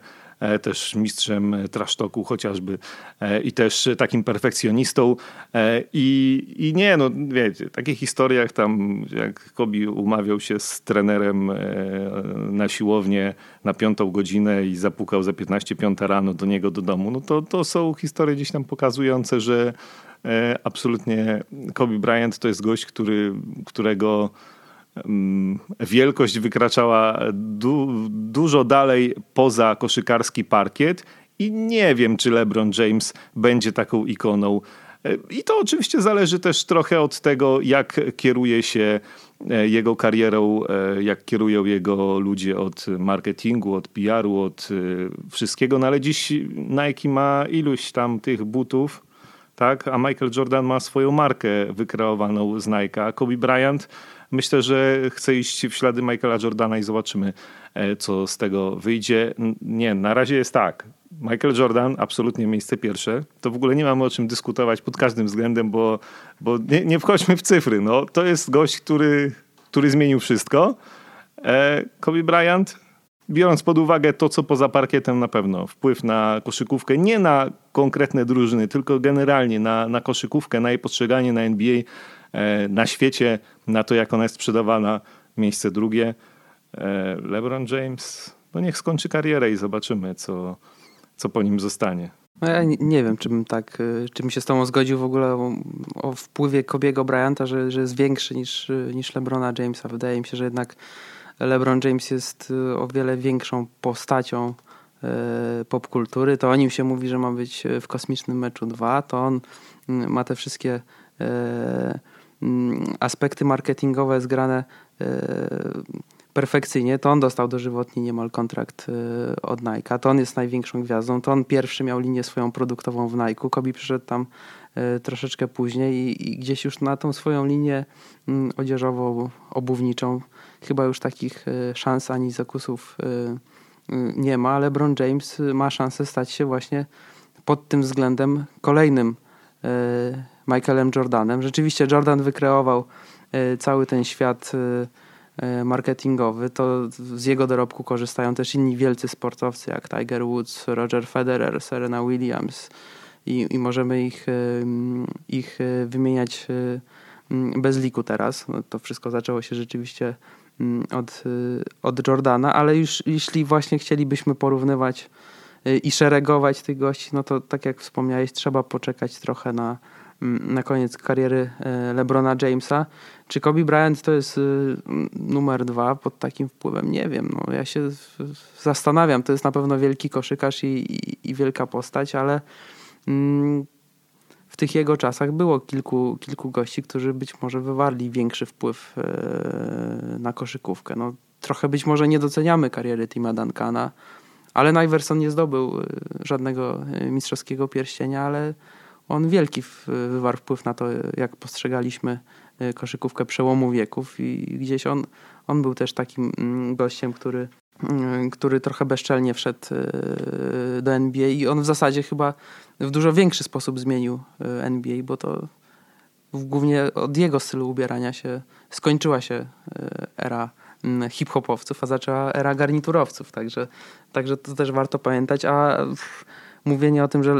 też mistrzem trasztoku chociażby i też takim perfekcjonistą. I, I nie, no wiecie, w takich historiach tam jak Kobi umawiał się z trenerem na siłownię na piątą godzinę i zapukał za 15 piąta rano do niego do domu, no to, to są historie gdzieś tam pokazujące, że E, absolutnie Kobe Bryant to jest gość, który, którego wielkość wykraczała du, dużo dalej poza koszykarski parkiet i nie wiem, czy LeBron James będzie taką ikoną. E, I to oczywiście zależy też trochę od tego, jak kieruje się e, jego karierą, jak kierują jego ludzie od marketingu, od PR-u, od wszystkiego. No ale dziś Nike ma iluś tam tych butów, tak? a Michael Jordan ma swoją markę wykreowaną z Nike. A Kobe Bryant myślę, że chce iść w ślady Michaela Jordana i zobaczymy, e, co z tego wyjdzie. Nie, na razie jest tak. Michael Jordan, absolutnie miejsce pierwsze. To w ogóle nie mamy o czym dyskutować pod każdym względem, bo, bo nie, nie wchodźmy w cyfry. No, to jest gość, który, który zmienił wszystko. E, Kobe Bryant biorąc pod uwagę to, co poza parkietem na pewno, wpływ na koszykówkę, nie na konkretne drużyny, tylko generalnie na, na koszykówkę, na jej postrzeganie na NBA, na świecie, na to, jak ona jest sprzedawana, miejsce drugie. E, LeBron James, no niech skończy karierę i zobaczymy, co, co po nim zostanie. No ja nie, wiem, czy bym tak, y, czy bym się z tobą zgodził w ogóle o, o wpływie Kobiego Bryanta, że, że jest większy niż, niż LeBrona Jamesa. Wydaje mi się, że jednak LeBron James jest o wiele większą postacią popkultury. To o nim się mówi, że ma być w kosmicznym meczu 2. To on mm, ma te wszystkie aspekty marketingowe zgrane perfekcyjnie, to on dostał dożywotni niemal kontrakt y, od Nike. To on jest największą gwiazdą. To on pierwszy miał linię swoją produktową w Nike. Kobi przyszedł tam y, troszeczkę później i, i gdzieś już na tą swoją linię mm, odzieżową, obuwniczą chyba już takich szans ani zakusów nie ma, ale LeBron James ma szansę stać się właśnie pod tym względem kolejnym Michaelem Jordanem. Rzeczywiście Jordan wykreował cały ten świat E, marketingowy, to z jego dorobku korzystają też inni wielcy sportowcy jak Tiger Woods, Roger Federer, Serena Williams i, i możemy ich, e, ich e, wymieniać bez liku teraz. No, to wszystko zaczęło się rzeczywiście od, od Jordana, ale już jeśli właśnie chcielibyśmy porównywać i szeregować tych gości, no to tak jak wspomniałeś, trzeba poczekać trochę na, na koniec kariery LeBrona Jamesa. Czy Kobe Bryant to jest y, numer dwa pod takim wpływem? Nie wiem. No, ja się zastanawiam. To jest na pewno wielki koszykarz i, i, i wielka postać, ale mm, w tych jego czasach było kilku, kilku gości, którzy być może wywarli większy wpływ na koszykówkę. No, trochę być może nie doceniamy kariery Tima Duncana, ale Iverson nie zdobył y, żadnego y, mistrzowskiego pierścienia, ale on wielki wywarł wpływ na to, jak postrzegaliśmy Y, koszykówkę przełomu wieków i gdzieś on, on był też takim mm, gościem, który, mm, który trochę bezczelnie wszedł do NBA i on w zasadzie chyba w dużo większy sposób zmienił NBA, bo to głównie od jego stylu ubierania się skończyła się era hip-hopowców, a zaczęła era garniturowców, także, także to też warto pamiętać, a mówienie o tym, że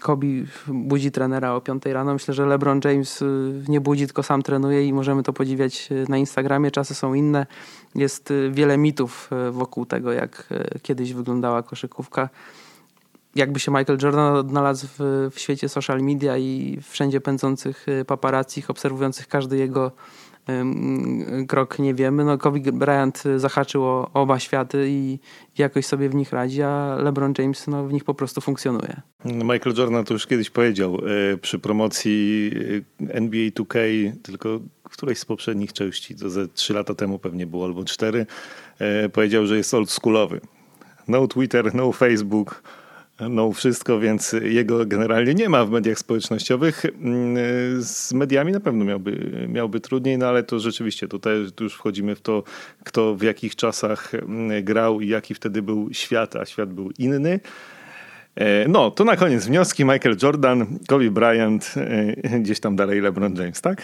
Kobi budzi trenera o 5 rano. Myślę, że LeBron James y, nie budzi, tylko sam trenuje i możemy to podziwiać y, na Instagramie. Czasy są inne. Jest y, wiele mitów wokół tego, jak kiedyś wyglądała koszykówka. Jakby się Michael Jordan odnalazł w, w świecie social media i wszędzie pędzących paparazzi, obserwujących każdy jego krok nie wiemy. No, Kobe Bryant zahaczył o oba światy i jakoś sobie w nich radzi, a LeBron James no, w nich po prostu funkcjonuje. Michael Jordan to już kiedyś powiedział e, przy promocji e, NBA 2K, tylko którejś z poprzednich części, to ze trzy lata temu pewnie było albo cztery, e, powiedział, że jest oldschoolowy. No Twitter, no Facebook, no wszystko, więc jego generalnie nie ma w mediach społecznościowych. Mm, z mediami na pewno miałby, miałby trudniej, no ale to rzeczywiście tutaj już wchodzimy w to, kto w jakich czasach mm, grał i jaki wtedy był świat, a świat był inny. E, no, to na koniec wnioski. Michael Jordan, Kobe Bryant, e, gdzieś tam dalej LeBron James, tak?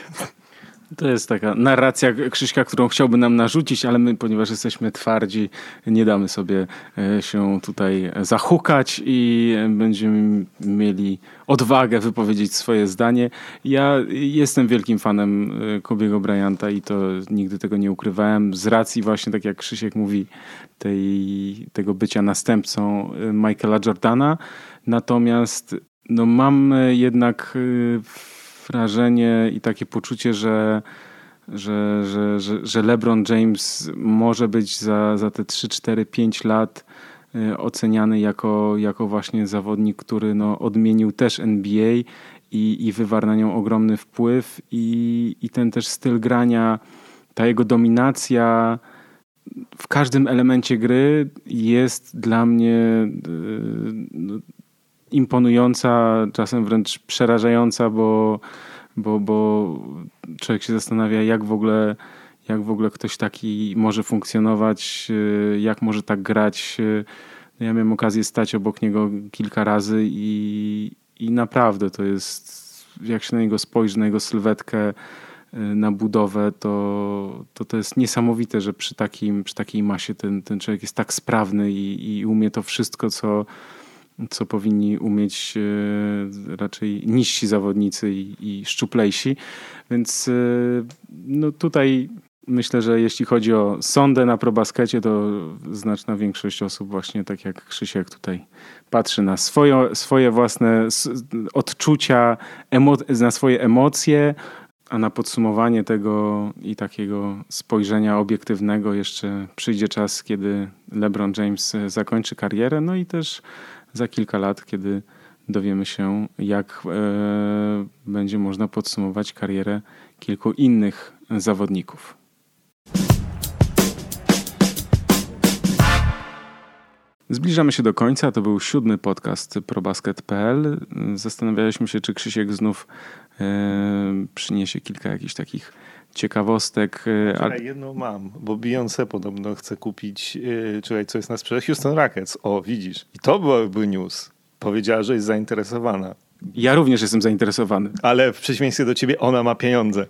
To jest taka narracja Krzyśka, którą chciałby nam narzucić, ale my, ponieważ jesteśmy twardzi, nie damy sobie e, się tutaj zahukać i będziemy mieli odwagę wypowiedzieć swoje zdanie. Ja jestem wielkim fanem e, Kobiego Bryanta i to nigdy tego nie ukrywałem. Z racji właśnie, tak jak Krzysiek mówi, tej, tego bycia następcą e, Michaela Jordana. Natomiast no, mam jednak wrażenie i takie poczucie, że, że, że, że, LeBron James może być za, za te 3, 4, 5 lat y, oceniany jako, jako właśnie zawodnik, który no, odmienił też NBA i, i wywarł na nią ogromny wpływ i, i ten też styl grania, ta jego dominacja w każdym elemencie gry jest dla mnie y, no, imponująca, czasem wręcz przerażająca, bo, bo, bo człowiek się zastanawia, jak w ogóle jak w ogóle ktoś taki może funkcjonować, y, jak może tak grać. Y, ja miałem okazję stać obok niego kilka razy i, i naprawdę to jest, jak się na niego spojrzy, na jego sylwetkę, y, na budowę, to, to to jest niesamowite, że przy, takim, przy takiej masie ten, ten człowiek jest tak sprawny i, i umie to wszystko, co, co powinni umieć e, raczej niżsi zawodnicy i, szczuplejsi. Więc e, no tutaj Myślę, że jeśli chodzi o sondę na probaskecie, to znaczna większość osób właśnie tak jak Krzysiek tutaj patrzy na swoje, swoje własne odczucia, na swoje emocje, a na podsumowanie tego i takiego spojrzenia obiektywnego jeszcze przyjdzie czas, kiedy LeBron James zakończy karierę, no i też za kilka lat, kiedy dowiemy się, jak e, będzie można podsumować karierę kilku innych zawodników. Zbliżamy się do końca. To był siódmy podcast probasket.pl. Zastanawialiśmy się, czy Krzysiek znów e, przyniesie kilka jakichś takich ciekawostek. E, Czekaj, jedną mam, bo Beyoncé podobno chce kupić, e, czekaj, co jest na sprzedaż? Houston Rockets. O, widzisz. I to byłby news. Powiedziała, że jest zainteresowana. Ja również jestem zainteresowany. Ale w przeciwieństwie do ciebie ona ma pieniądze.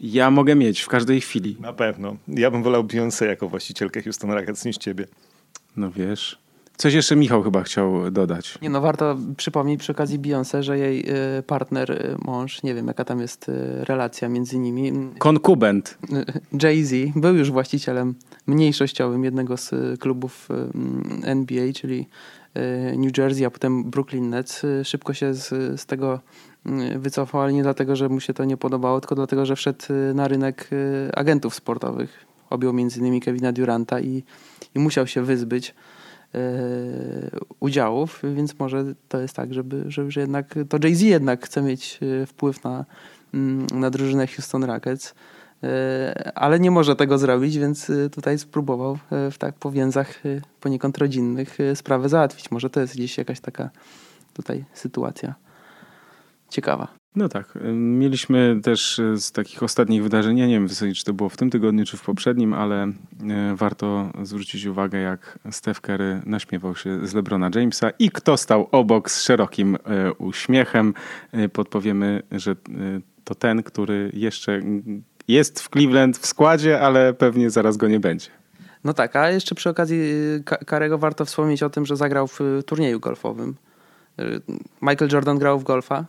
Ja mogę mieć w każdej chwili. Na pewno. Ja bym wolał Beyoncé jako właścicielkę Houston Rockets niż ciebie. No wiesz. Coś jeszcze Michał chyba chciał dodać. Nie no, warto przypomnieć przy okazji Beyoncé, że jej y, partner, y, mąż, nie wiem jaka tam jest y, relacja między nimi. Konkubent. Jay-Z był już właścicielem mniejszościowym jednego z klubów NBA, czyli New Jersey, a potem Brooklyn Nets. Szybko się z, z tego wycofał, ale nie dlatego, że mu się to nie podobało, tylko dlatego, że wszedł na rynek agentów sportowych. Objął między innymi Kevina Duranta i, i musiał się wyzbyć udziałów, więc może to jest tak, żeby, żeby że jednak to Jay-Z jednak chce mieć e, wpływ na, mm, na drużynę Houston Rockets, e, ale nie może tego zrobić, więc tutaj spróbował w tak po więzach poniekąd rodzinnych sprawę załatwić. Może to jest gdzieś jakaś taka tutaj sytuacja ciekawa. No tak. Mieliśmy też e, z takich ostatnich wydarzeń, ja nie wiem czy to było w tym tygodniu, czy w poprzednim, ale e, warto zwrócić uwagę, jak Steph Curry naśmiewał się z LeBrona Jamesa i kto stał obok z szerokim e, uśmiechem. Podpowiemy, że to ten, który jeszcze jest w Cleveland w składzie, ale pewnie zaraz go nie będzie. No tak, a jeszcze przy okazji Karego warto wspomnieć o tym, że zagrał w turnieju golfowym. Michael Jordan grał w golfa,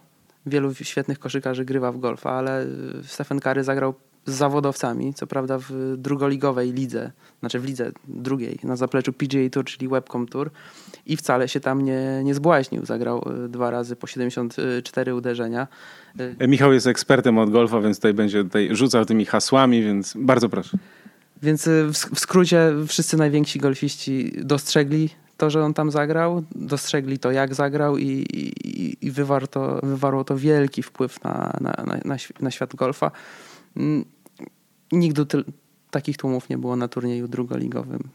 wielu świetnych koszykarzy grywa w golfa, ale Stephen Curry zagrał z zawodowcami, co prawda w drugoligowej lidze, znaczy w lidze drugiej, na zapleczu PGA Tour, czyli Webcom Tour i wcale się tam nie, nie zbłaźnił. Zagrał e, dwa razy po 74 uderzenia. E, Michał jest ekspertem od golfa, więc tutaj będzie tutaj rzucał tymi hasłami, więc bardzo proszę. Więc e, w skrócie wszyscy najwięksi golfiści dostrzegli to, że on tam zagrał, dostrzegli to, jak zagrał i, i, i wywarło, to, wywarło to wielki wpływ na, na, na, na świat golfa. Mm, nigdy ty, takich tłumów nie było na turnieju drugoligowym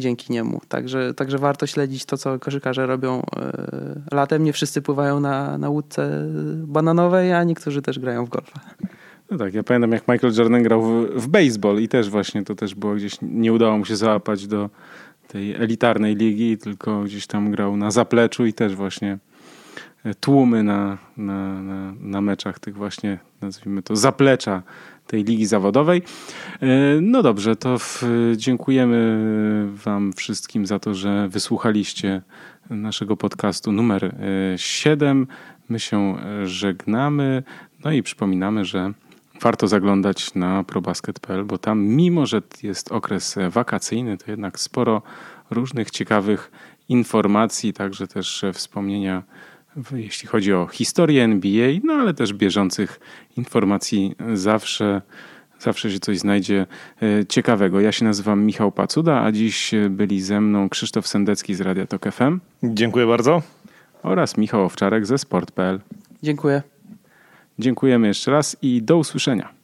dzięki niemu. Także, także warto śledzić to, co koszykarze robią e, latem. Nie wszyscy pływają na, na łódce bananowej, a niektórzy też grają w golfa. No tak, ja pamiętam jak Michael Jordan grał w, w baseball i też właśnie to też było gdzieś, nie udało mu się załapać do, tej elitarnej ligi, tylko gdzieś tam grał na zapleczu i też właśnie e, tłumy na, na, na, na meczach tych właśnie, nazwijmy to, zaplecza tej ligi zawodowej. E, no dobrze, to w, dziękujemy Wam wszystkim za to, że wysłuchaliście naszego podcastu numer 7. E, My się żegnamy, no i przypominamy, że warto zaglądać na probasket.pl, bo tam mimo, że jest okres wakacyjny, to jednak sporo różnych ciekawych informacji, także też wspomnienia jeśli chodzi o historię NBA, no ale też bieżących informacji zawsze zawsze się coś znajdzie e, ciekawego. Ja się nazywam Michał Pacuda, a dziś byli ze mną Krzysztof Sendecki z Radia Tok FM. Dziękuję bardzo. Oraz Michał Owczarek ze sport.pl. Dziękuję. Dziękujemy jeszcze raz i do usłyszenia.